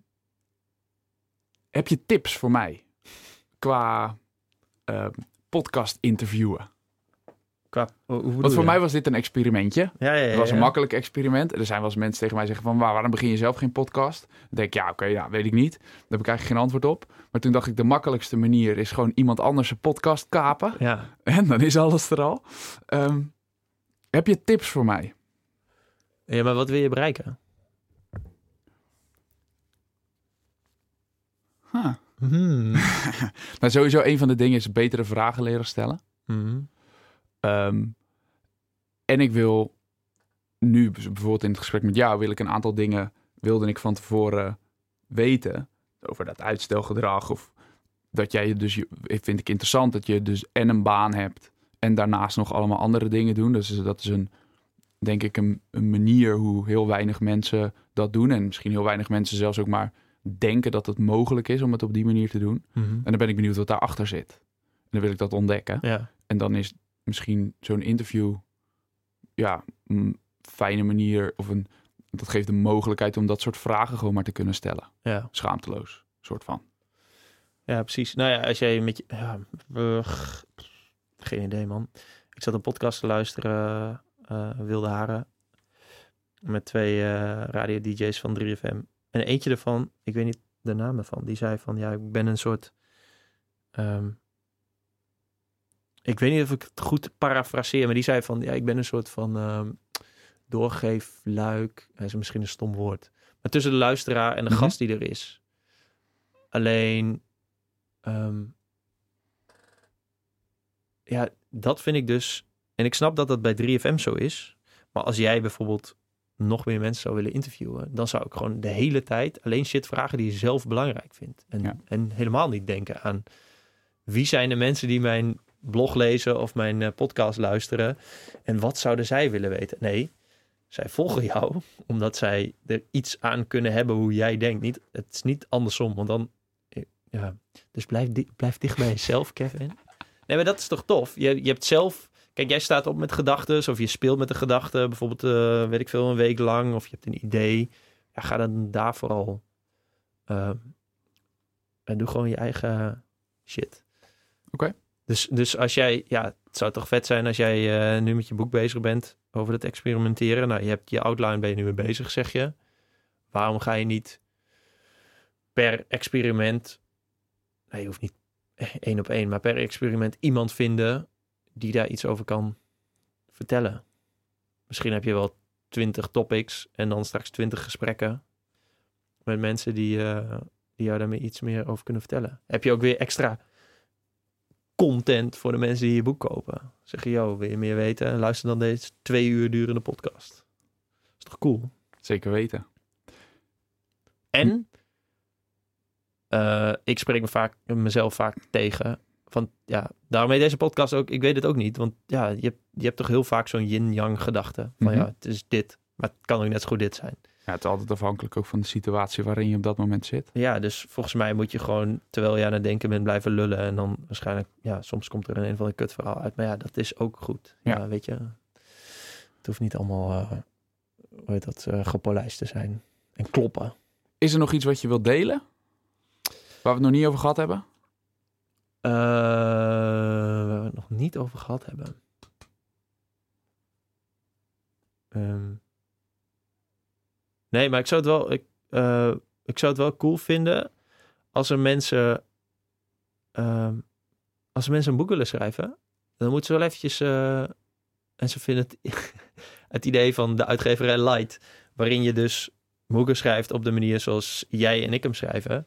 Speaker 2: heb je tips voor mij qua ehm, podcast interviewen?
Speaker 1: Qua,
Speaker 2: Want voor mij was dit een experimentje.
Speaker 1: ja, ja, ja,
Speaker 2: Het was een makkelijk experiment. Er zijn wel eens mensen tegen mij zeggen van... "Waar- waarom begin je zelf geen podcast? Dan denk ik, ja, oké, ja, weet ik niet. Daar heb ik eigenlijk geen antwoord op. Maar toen dacht ik, de makkelijkste manier is gewoon iemand anders een podcast kapen.
Speaker 1: Ja,
Speaker 2: En dan is alles er al. Ehm, heb je tips voor mij?
Speaker 1: ja, maar wat wil je bereiken?
Speaker 2: Huh.
Speaker 1: Hmm.
Speaker 2: Nou, sowieso een van de dingen is betere vragen leren stellen.
Speaker 1: Hmm.
Speaker 2: Ehm, en ik wil nu, bijvoorbeeld in het gesprek met jou, wil ik een aantal dingen, wilde ik van tevoren weten. Over dat uitstelgedrag. Of dat jij je dus, vind ik interessant, dat je dus en een baan hebt. En daarnaast nog allemaal andere dingen doen. Dus dat is een, denk ik, een, een manier hoe heel weinig mensen dat doen. En misschien heel weinig mensen zelfs ook maar denken dat het mogelijk is om het op die manier te doen.
Speaker 1: Mhm.
Speaker 2: En dan ben ik benieuwd wat daarachter zit. En dan wil ik dat ontdekken.
Speaker 1: Ja,
Speaker 2: En dan is misschien zo'n interview ja, een fijne manier of een dat geeft de mogelijkheid om dat soort vragen gewoon maar te kunnen stellen.
Speaker 1: ja.
Speaker 2: Schaamteloos, soort van.
Speaker 1: Ja, precies. Nou ja, als jij met je... Ja, geen idee, man. Ik zat een podcast te luisteren, eh, Wilde Haren, met twee eh, radio-dj's van 3FM. En eentje ervan, ik weet niet de naam ervan, die zei van, ja, ik ben een soort... ehm, ik weet niet of ik het goed parafraseer, maar die zei van, ja, ik ben een soort van ehm doorgeefluik. Hij is misschien een stom woord. Maar tussen de luisteraar en de
Speaker 2: Mhm.
Speaker 1: gast die er is. Alleen, ehm, ja, dat vind ik dus. En ik snap dat dat bij 3FM zo is. Maar als jij bijvoorbeeld nog meer mensen zou willen interviewen, dan zou ik gewoon de hele tijd alleen shit vragen die je zelf belangrijk vindt. En,
Speaker 2: Ja.
Speaker 1: en helemaal niet denken aan wie zijn de mensen die mijn blog lezen of mijn eh, podcast luisteren en wat zouden zij willen weten. Nee, zij volgen jou omdat zij er iets aan kunnen hebben hoe jij denkt. Niet, het is niet andersom, want dan... eh, Ja, dus blijf, di- blijf dicht bij jezelf, Kevin. Nee, maar dat is toch tof? Je, je hebt zelf... Kijk, jij staat op met gedachten, of je speelt met een gedachte, bijvoorbeeld, eh, weet ik veel, een week lang, of je hebt een idee. Ja, ga dan daar vooral. en doe gewoon je eigen shit.
Speaker 2: Oké.
Speaker 1: Dus, dus als jij, ja, het zou toch vet zijn als jij eh, nu met je boek bezig bent over het experimenteren. Nou, je hebt je outline, ben je nu mee bezig, zeg je. Waarom ga je niet per experiment, nee, je hoeft niet één op één, maar per experiment iemand vinden die daar iets over kan vertellen. Misschien heb je wel twintig topics en dan straks twintig gesprekken met mensen die, eh, die jou daarmee iets meer over kunnen vertellen. Heb je ook weer extra content voor de mensen die je boek kopen. Zeg je, yo, wil je meer weten? Luister dan deze twee uur durende podcast. is toch cool?
Speaker 2: Zeker weten.
Speaker 1: En eh, ik spreek me vaak, mezelf vaak tegen. Van ja, daarmee deze podcast ook. Ik weet het ook niet. Want ja, je hebt, je hebt toch heel vaak zo'n yin-yang gedachte. Van
Speaker 2: Mhm.
Speaker 1: ja, het is dit. Maar het kan ook net zo goed dit zijn.
Speaker 2: Ja, het is altijd afhankelijk ook van de situatie waarin je op dat moment zit.
Speaker 1: Ja, dus volgens mij moet je gewoon, terwijl je aan het denken bent, blijven lullen. En dan waarschijnlijk, ja, soms komt er een, een van de kutverhaal uit. Maar ja, dat is ook goed. Ja,
Speaker 2: Ja.
Speaker 1: weet je. Het hoeft niet allemaal, eh hoe heet dat, eh, gepolijst te zijn. En kloppen.
Speaker 2: Is er nog iets wat je wilt delen? Waar we het nog niet over gehad hebben?
Speaker 1: Eh, waar we het nog niet over gehad hebben. Ehm. Nee, maar ik zou het wel, ik, eh, ik zou het wel cool vinden als er mensen, ehm, als er mensen een boek willen schrijven, dan moeten ze wel eventjes, eh, en ze vinden het, het idee van de uitgeverij Light, waarin je dus boeken schrijft op de manier zoals jij en ik hem schrijven.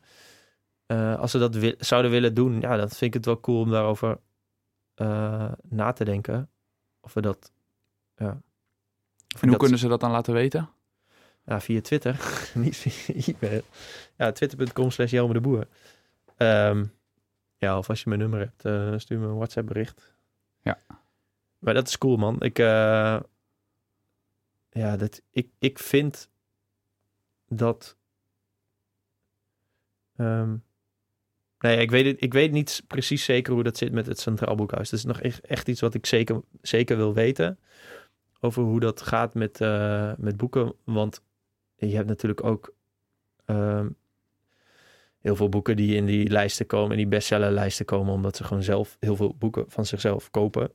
Speaker 1: Eh, als ze dat wi- zouden willen doen, ja, dan vind ik het wel cool om daarover na te denken. Of we dat, ja. Of
Speaker 2: En hoe
Speaker 1: dat-
Speaker 2: kunnen ze dat dan laten weten?
Speaker 1: Ja, via Twitter, niet via e-mail. Ja, twitter.com slash Jelme de Boer. Ehm, ja, of als je mijn nummer hebt, eh, stuur me een WhatsApp bericht.
Speaker 2: Ja.
Speaker 1: Maar dat is cool, man. Ik, eh, ja, dat, ik, ik vind dat... ehm, nee, ik weet, het, ik weet niet precies zeker hoe dat zit met het Centraal Boekhuis. Dat is nog echt, echt iets wat ik zeker, zeker wil weten. Over hoe dat gaat met, eh, met boeken. Want je hebt natuurlijk ook ehm, heel veel boeken die in die lijsten komen, in die bestsellerlijsten komen, omdat ze gewoon zelf heel veel boeken van zichzelf kopen.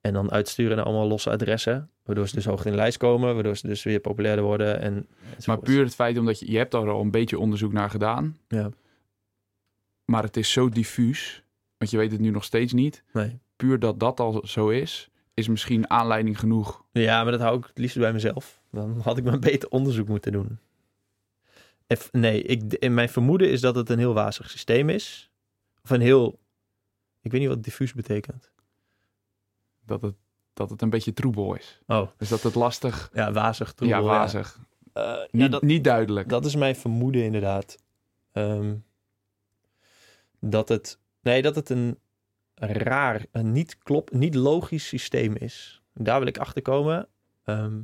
Speaker 1: En dan uitsturen naar allemaal losse adressen. Waardoor ze dus hoog in de lijst komen. Waardoor ze dus weer populairder worden. En,
Speaker 2: Maar puur het feit omdat je, je hebt daar al een beetje onderzoek naar gedaan.
Speaker 1: Ja.
Speaker 2: Maar het is zo diffuus. Want je weet het nu nog steeds niet.
Speaker 1: Nee.
Speaker 2: Puur dat dat al zo is, is misschien aanleiding genoeg.
Speaker 1: Ja, maar dat hou ik het liefst bij mezelf. Dan had ik maar beter onderzoek moeten doen. Nee, ik, in mijn vermoeden is dat het een heel wazig systeem is. Of een heel... Ik weet niet wat diffuus betekent.
Speaker 2: Dat het, dat het een beetje troebel is.
Speaker 1: Oh,
Speaker 2: Dus dat het lastig,
Speaker 1: ja, wazig. troebel,
Speaker 2: ja, wazig.
Speaker 1: Eh, ja,
Speaker 2: Niet,
Speaker 1: dat,
Speaker 2: niet duidelijk.
Speaker 1: dat is mijn vermoeden inderdaad. Ehm, dat het... Nee, dat het een raar, een niet klop, niet logisch systeem is. Daar wil ik achter komen. Ehm,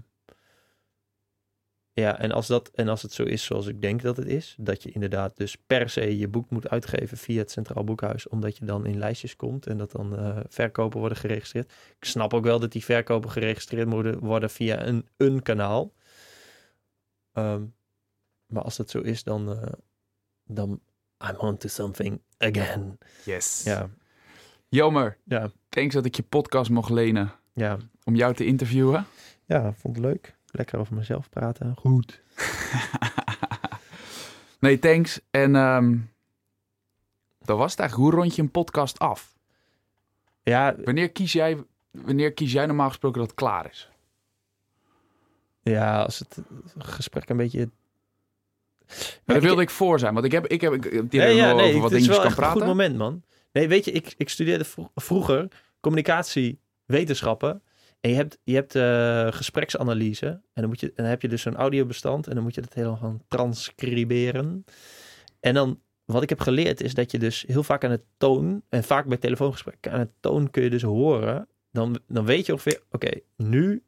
Speaker 1: ja, en als, dat, en als het zo is zoals ik denk dat het is, dat je inderdaad dus per se je boek moet uitgeven via het Centraal Boekhuis, omdat je dan in lijstjes komt en dat dan eh, verkopen worden geregistreerd. Ik snap ook wel dat die verkopen geregistreerd moeten worden via een, een kanaal. Ehm, maar als dat zo is, dan, eh, dan I'm on to something again.
Speaker 2: Yes.
Speaker 1: Ja,
Speaker 2: Jammer.
Speaker 1: ja,
Speaker 2: Thanks dat ik je podcast mocht lenen
Speaker 1: ja.
Speaker 2: om jou te interviewen.
Speaker 1: Ja, vond het leuk. Lekker over mezelf praten.
Speaker 2: Goed. nee, thanks. En ehm, dat was het eigenlijk. Hoe rond je een podcast af?
Speaker 1: Ja,
Speaker 2: Wanneer kies jij, wanneer kies jij normaal gesproken dat het klaar is?
Speaker 1: ja, als het gesprek een beetje...
Speaker 2: Maar daar wilde ik voor zijn, want ik heb, ik heb, ik heb hier
Speaker 1: Nee, ja,
Speaker 2: over wat
Speaker 1: het is
Speaker 2: dingetjes
Speaker 1: wel
Speaker 2: kan
Speaker 1: echt een
Speaker 2: praten.
Speaker 1: goed moment, man. Nee, weet je, ik, ik studeerde vro- vroeger communicatiewetenschappen. En je hebt, je hebt eh, gespreksanalyse. En dan, moet je, en dan heb je dus een audiobestand. En dan moet je dat helemaal gaan transcriberen. En dan, wat ik heb geleerd, is dat je dus heel vaak aan het toon... En vaak bij telefoongesprekken, aan het toon kun je dus horen... Dan, dan weet je ongeveer, oké, nu,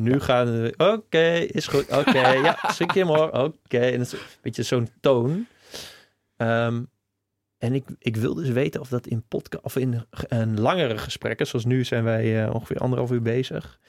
Speaker 1: Nu gaan we... Oké, is goed. Oké, ja, schrik je maar. Oké. En dat is een beetje zo'n toon. Ehm, en ik, ik wil dus weten of dat in podcast of in een langere gesprekken, zoals nu zijn wij eh, ongeveer anderhalf uur bezig,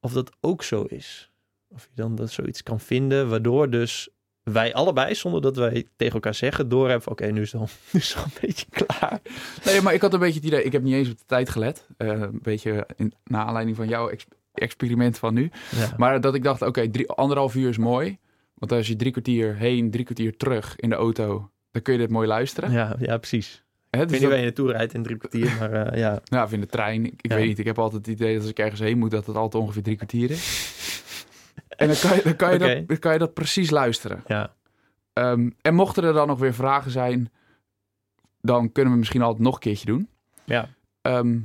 Speaker 1: of dat ook zo is. Of je dan dat zoiets kan vinden, waardoor dus wij allebei, zonder dat wij tegen elkaar zeggen, doorhebben van oké, nu, is het al- nu is het al een beetje klaar.
Speaker 2: Nee, maar ik had een beetje het idee, ik heb niet eens op de tijd gelet. Eh, een beetje in, naar aanleiding van jouw ex- experiment van nu.
Speaker 1: Ja.
Speaker 2: Maar dat ik dacht, oké, anderhalf uur is mooi. Want als je drie kwartier heen, drie kwartier terug in de auto, dan kun je dit mooi luisteren.
Speaker 1: ja, ja, precies.
Speaker 2: Hè,
Speaker 1: Ik
Speaker 2: dus
Speaker 1: weet niet
Speaker 2: dat-
Speaker 1: waar je naartoe rijdt in drie kwartier, maar eh, ja.
Speaker 2: Nou, of in de trein. Ik, ik
Speaker 1: Ja.
Speaker 2: weet niet. Ik heb altijd het idee dat als ik ergens heen moet, dat het altijd ongeveer drie kwartier is. en dan kan je, dan kan je, dat, dan kan je dat precies luisteren.
Speaker 1: ja.
Speaker 2: Ehm, en mochten er dan nog weer vragen zijn, dan kunnen we misschien altijd nog een keertje doen.
Speaker 1: Ja,
Speaker 2: Ehm,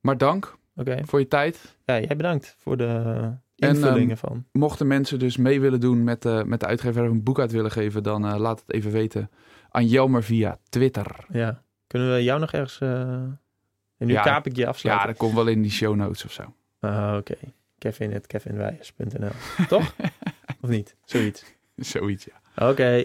Speaker 2: maar dank voor je tijd.
Speaker 1: Ja, jij bedankt voor de invullingen
Speaker 2: ehm,
Speaker 1: van.
Speaker 2: Mochten mensen dus mee willen doen met, de met de uitgever of een boek uit willen geven, dan eh, laat het even weten aan Jelmer via Twitter.
Speaker 1: Ja. Kunnen we jou nog ergens... eh en nu
Speaker 2: Ja,
Speaker 1: kaap ik je
Speaker 2: Ja,
Speaker 1: afsluiten.
Speaker 2: dat komt wel in die show notes of zo.
Speaker 1: Ah, oké. Kevin at kevinwijers.nl. Toch? of niet? Zoiets.
Speaker 2: Zoiets, ja.
Speaker 1: Oké.